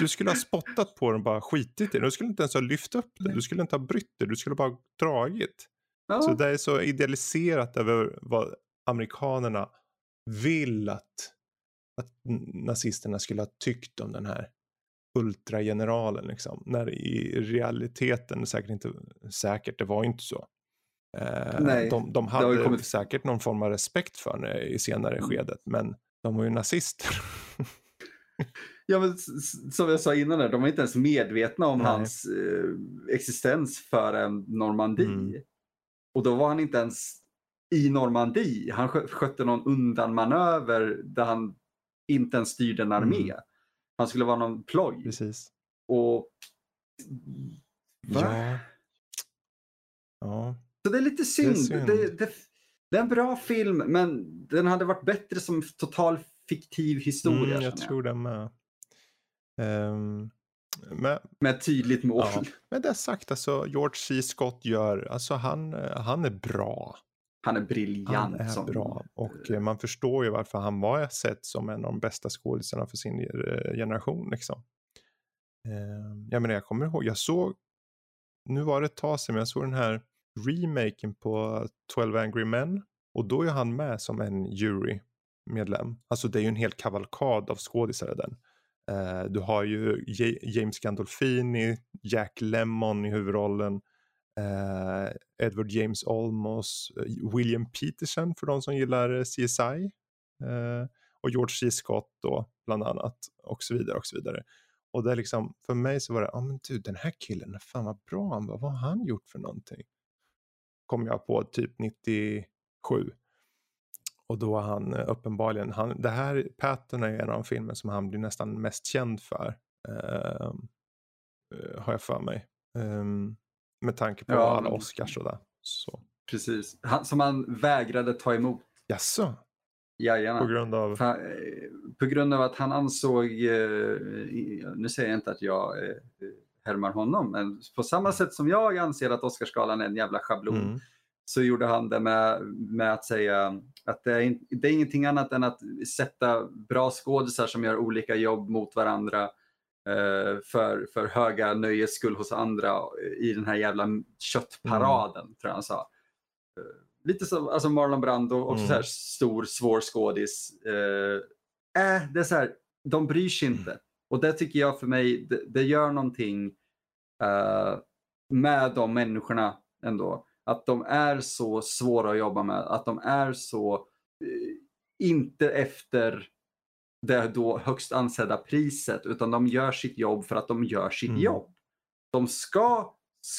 Du skulle ha spottat på den och bara skitit i den. Du skulle inte ens ha lyft upp den. Du skulle inte ha brytt dig. Du skulle bara ha dragit. Ja. Så det är så idealiserat över vad amerikanerna vill att, att nazisterna skulle ha tyckt om den här ultrageneralen. Liksom. När i realiteten, säkert inte säkert, det var ju inte så. Eh, Nej, de, de hade kommit- säkert någon form av respekt för det i senare Mm. skedet, men de var ju nazister. Ja, men som jag sa innan, där, de var inte ens medvetna om Nej. hans eh, existens förrän Normandie. Mm. Och då var han inte ens i Normandie. Han skö- skötte någon undanmanöver där han inte ens styrde en armé. Mm. Han skulle vara någon ploj. Precis. Och... Va? Ja. Ja. Så det är lite synd. synd. Det, det, det är en bra film men den hade varit bättre som total fiktiv historia. Mm, känner jag tror det med. Men, Med ett tydligt mål. ja. men det sagt, alltså George C. Scott gör, alltså han, eh, han är bra. Han är Han briljant. är som, bra. Och eh, man förstår ju varför han var sett som en av de bästa skådisarna för sin eh, generation. Liksom. Ehm, jag menar, jag kommer ihåg, jag såg, nu var det ett tag sedan, men jag såg den här remaken på 12 Angry Men. Och då är han med som en jurymedlem. Alltså det är ju en hel kavalkad av skådisar i den. Eh, du har ju J- James Gandolfini, Jack Lemmon i huvudrollen. eh, Edward James Olmos, eh, William Peterson för de som gillar eh, CSI. eh, och George C. Scott då bland annat. Och så vidare och så vidare. Och det är liksom, för mig så var det, ja ah, men du den här killen, fan vad bra han var, vad har han gjort för någonting? Kom jag på typ 97. Och då har han eh, uppenbarligen, han, det här Patton är en av de filmer som han blir nästan mest känd för. eh, eh, har jag för mig. Ehm, med tanke på Ja, alla Oscars och det. Så. Precis. Han, som han vägrade ta emot. Jaså? Jajamän. På grund av... Fa- eh, På grund av att han ansåg, eh, nu säger jag inte att jag eh, härmar honom, men på samma sätt som jag anser att Oscarsgalan är en jävla schablon Mm. Så gjorde han det med, med att säga att det är, det är ingenting annat än att sätta bra skådisar som gör olika jobb mot varandra eh, för, för höga nöjes skull hos andra i den här jävla köttparaden, Mm. tror jag han sa. Eh, Lite som alltså Marlon Brando, också Mm. så här stor, svår skådis. Eh, äh, det är så här, de bryr sig Mm. inte. Och det tycker jag för mig, det, det gör någonting eh, med de människorna ändå. Att de är så svåra att jobba med, att de är så eh, inte efter det då högst ansedda priset utan de gör sitt jobb för att de gör sitt Mm. jobb. De ska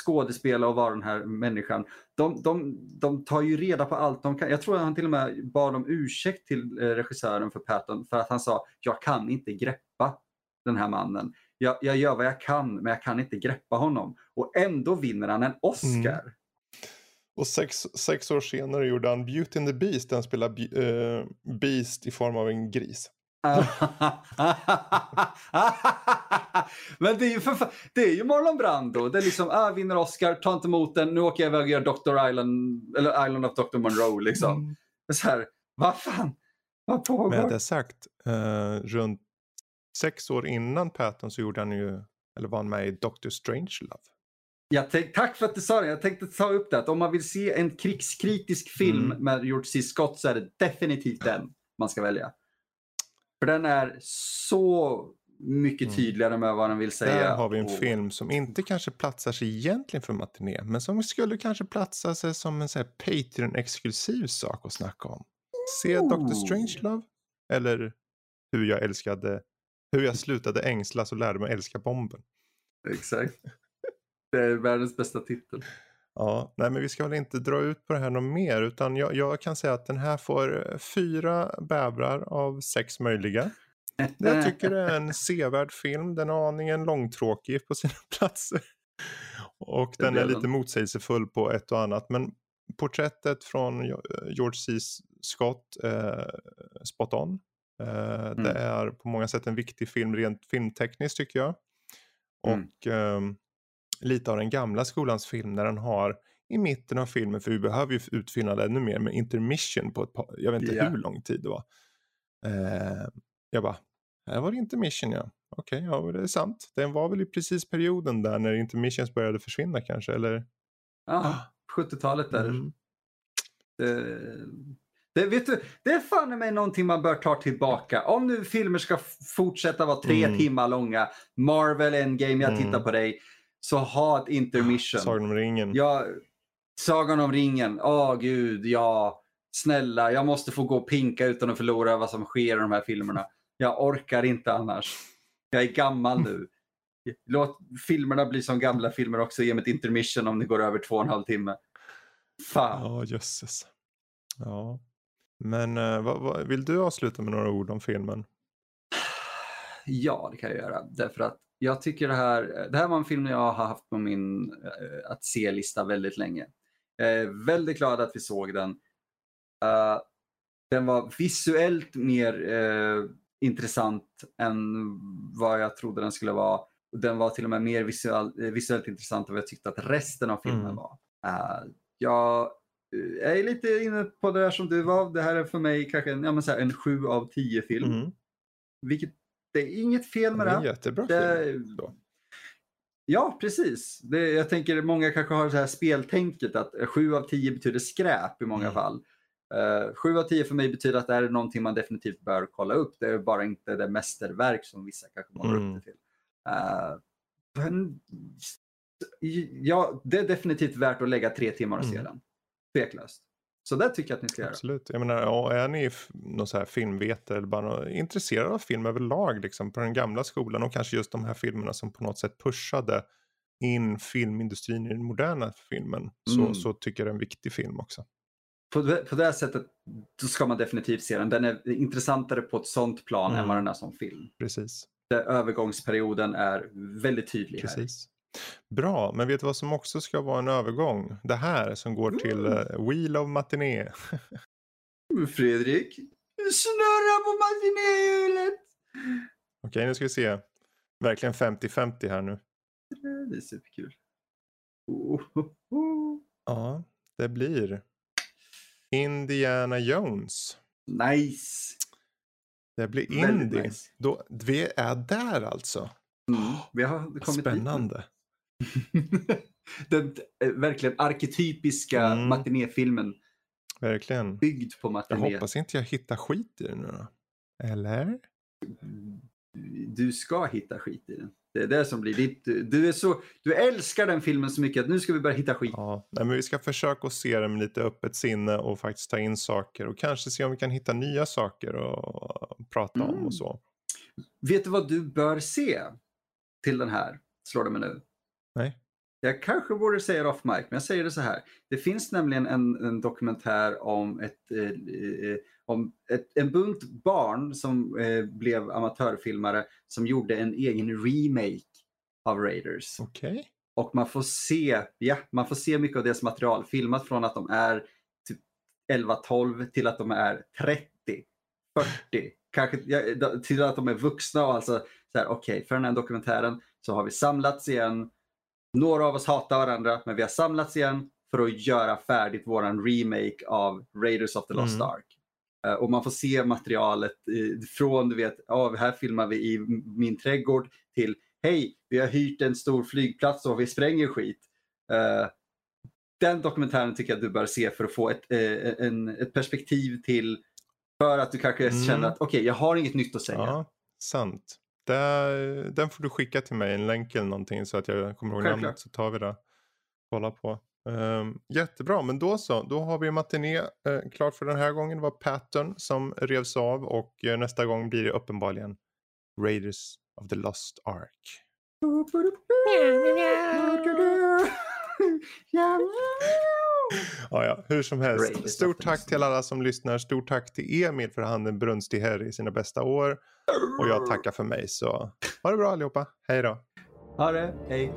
skådespela och vara den här människan. De, de, de tar ju reda på allt de kan. Jag tror att han till och med bad om ursäkt till eh, regissören för Patton för att han sa jag kan inte greppa den här mannen. Jag, jag gör vad jag kan men jag kan inte greppa honom. Och ändå vinner han en Oscar. Och sex, sex år senare gjorde han Beauty and the Beast han spelar Be- eh, Beast i form av en gris. Men det är ju för det är ju Marlon Brando. Det är liksom, ah, vinner Oscar, ta inte emot den, nu åker jag iväg och gör Dr. Island, eller Island of Dr. Monroe liksom. Mm. Så här, vad fan, vad pågår? Med det sagt, eh, runt sex år innan Patton så gjorde han ju, eller var han med i Doctor Strangelove. Jag tänk, tack för att du sa det. Jag tänkte ta upp det. Att om man vill se en krigskritisk film Mm. med George C. Scott så är det definitivt den man ska välja. För den är så mycket Mm. tydligare med vad den vill säga. Där har vi en och- film som inte kanske platsar sig egentligen för matiné, men som skulle kanske platsa sig som en Patreon-exklusiv sak att snacka om. Se Ooh. Doctor Strangelove, eller hur jag älskade, hur jag slutade ängslas och lärde mig älska bomben. Exakt. Det är världens bästa titel. Ja, nej men vi ska väl inte dra ut på det här något mer utan jag, jag kan säga att den här får eh, fyra bävrar av sex möjliga. Jag tycker det är en sevärd film, den är aningen långtråkig på sina platser. Och Det den är lite den. motsägelsefull på ett och annat men porträttet från George C. Scott, eh, spot on. Eh, Det Mm. är på många sätt en viktig film rent filmtekniskt tycker jag. Mm. Och ehm, lite av den gamla skolans film när den har i mitten av filmen, för vi behöver ju utfylla ännu mer med intermission på ett par, jag vet inte Ja. hur lång tid det var. Eh, jag bara, här var det intermission ja. Okej, ja det är sant. Den var väl i precis perioden där när intermissions började försvinna kanske, eller? Ja, 70-talet där. Mm. Det, det, vet du, det är fan mig någonting man bör ta tillbaka. Om nu filmer ska fortsätta vara tre Mm. timmar långa, Marvel Endgame, jag tittar Mm. på dig, så ha ett intermission. Sagan om ringen. Ja, Sagan om ringen, åh gud, ja. Snälla, jag måste få gå och pinka utan att förlora vad som sker i de här filmerna. Jag orkar inte annars. Jag är gammal nu. Låt filmerna bli som gamla filmer också. Ge mig ett intermission om det går över två och en halv timme. Fan. Ja, jösses. Ja. Men uh, vad, vad, vill du avsluta med några ord om filmen? Ja, det kan jag göra. Därför att jag tycker det här, det här var en film jag har haft på min uh, att se-lista väldigt länge. Jag är väldigt glad att vi såg den. Uh, den var visuellt mer uh, intressant än vad jag trodde den skulle vara. Den var till och med mer visuell, visuellt intressant än vad jag tyckte att resten av filmen mm. var. Uh, jag jag är lite inne på det där som du var. Det här är för mig kanske en, ja, men så här, en 7 av 10 film. Mm. Vilket, det är inget fel med det. Jättebra det. Ja, precis. Det, jag tänker många kanske har så här speltänket att 7 av 10 betyder skräp i många mm. fall. Uh, 7 av 10 för mig betyder att det är någonting man definitivt bör kolla upp. Det är bara inte det mästerverk som vissa kanske målar mm. upp det till. Uh, men, ja, det är definitivt värt att lägga tre timmar och se mm. den. Tveklöst. Så det tycker jag att ni ska göra. Absolut. Jag menar, är ni någon så här filmvetare eller bara intresserade av film överlag liksom, på den gamla skolan och kanske just de här filmerna som på något sätt pushade in filmindustrin i den moderna filmen så, mm. så tycker jag det är en viktig film också. På det, på det här sättet då ska man definitivt se den. Den är intressantare på ett sånt plan mm. än vad den är som film. Precis. Det, övergångsperioden är väldigt tydlig Precis. Bra, men vet du vad som också ska vara en övergång? Det här som går till uh, Wheel of Matiné. Fredrik, snurra på matinéhjulet! Okej, nu ska vi se. Verkligen 50-50 här nu. Det är superkul. Oh, oh, oh. Ja, det blir Indiana Jones. Nice. Det blir Indy. Nice. Då, vi är där alltså. Mm, vi har kommit Spännande. Dit. Den eh, verkligen arketypiska mm. matinéfilmen. Verkligen. Byggd på matiné. Jag hoppas inte jag hittar skit i den nu då. Eller? Du ska hitta skit i den. Det är det som blir ditt. Du, är så, du älskar den filmen så mycket att nu ska vi börja hitta skit. Ja, men vi ska försöka att se den med lite öppet sinne och faktiskt ta in saker och kanske se om vi kan hitta nya saker att prata mm. om och mm. så. Vet du vad du bör se till den här? Slår det mig nu. Nej. Jag kanske borde säga det off mic, men jag säger det så här. Det finns nämligen en, en dokumentär om, ett, eh, eh, om ett, en bunt barn som eh, blev amatörfilmare som gjorde en egen remake av Raiders. Okay. Och man får se, ja, man får se mycket av deras material filmat från att de är typ 11-12 till att de är 30, 40, kanske ja, till att de är vuxna och alltså okej, okay, för den här dokumentären så har vi samlats igen några av oss hatar varandra, men vi har samlats igen för att göra färdigt våran remake av Raiders of the Lost mm. Ark. Uh, och man får se materialet från, du vet, oh, här filmar vi i min trädgård till hej, vi har hyrt en stor flygplats och vi spränger skit. Uh, den dokumentären tycker jag att du bör se för att få ett, en, ett perspektiv till för att du kanske mm. känner att okej, okay, jag har inget nytt att säga. Ja, sant. Det, den får du skicka till mig, en länk eller någonting så att jag kommer ihåg Självklart. namnet så tar vi det. Kolla på. Um, jättebra, men då så. Då har vi matiné uh, klart för den här gången. Det var Pattern som revs av och uh, nästa gång blir det uppenbarligen Raiders of the Lost Ark. ja, ja, hur som helst. Stort tack till alla som lyssnar. Stort tack till Emil för att han är brunstig herre i sina bästa år. Och jag tackar för mig så ha det bra allihopa. Hej då. Ha det. Hej.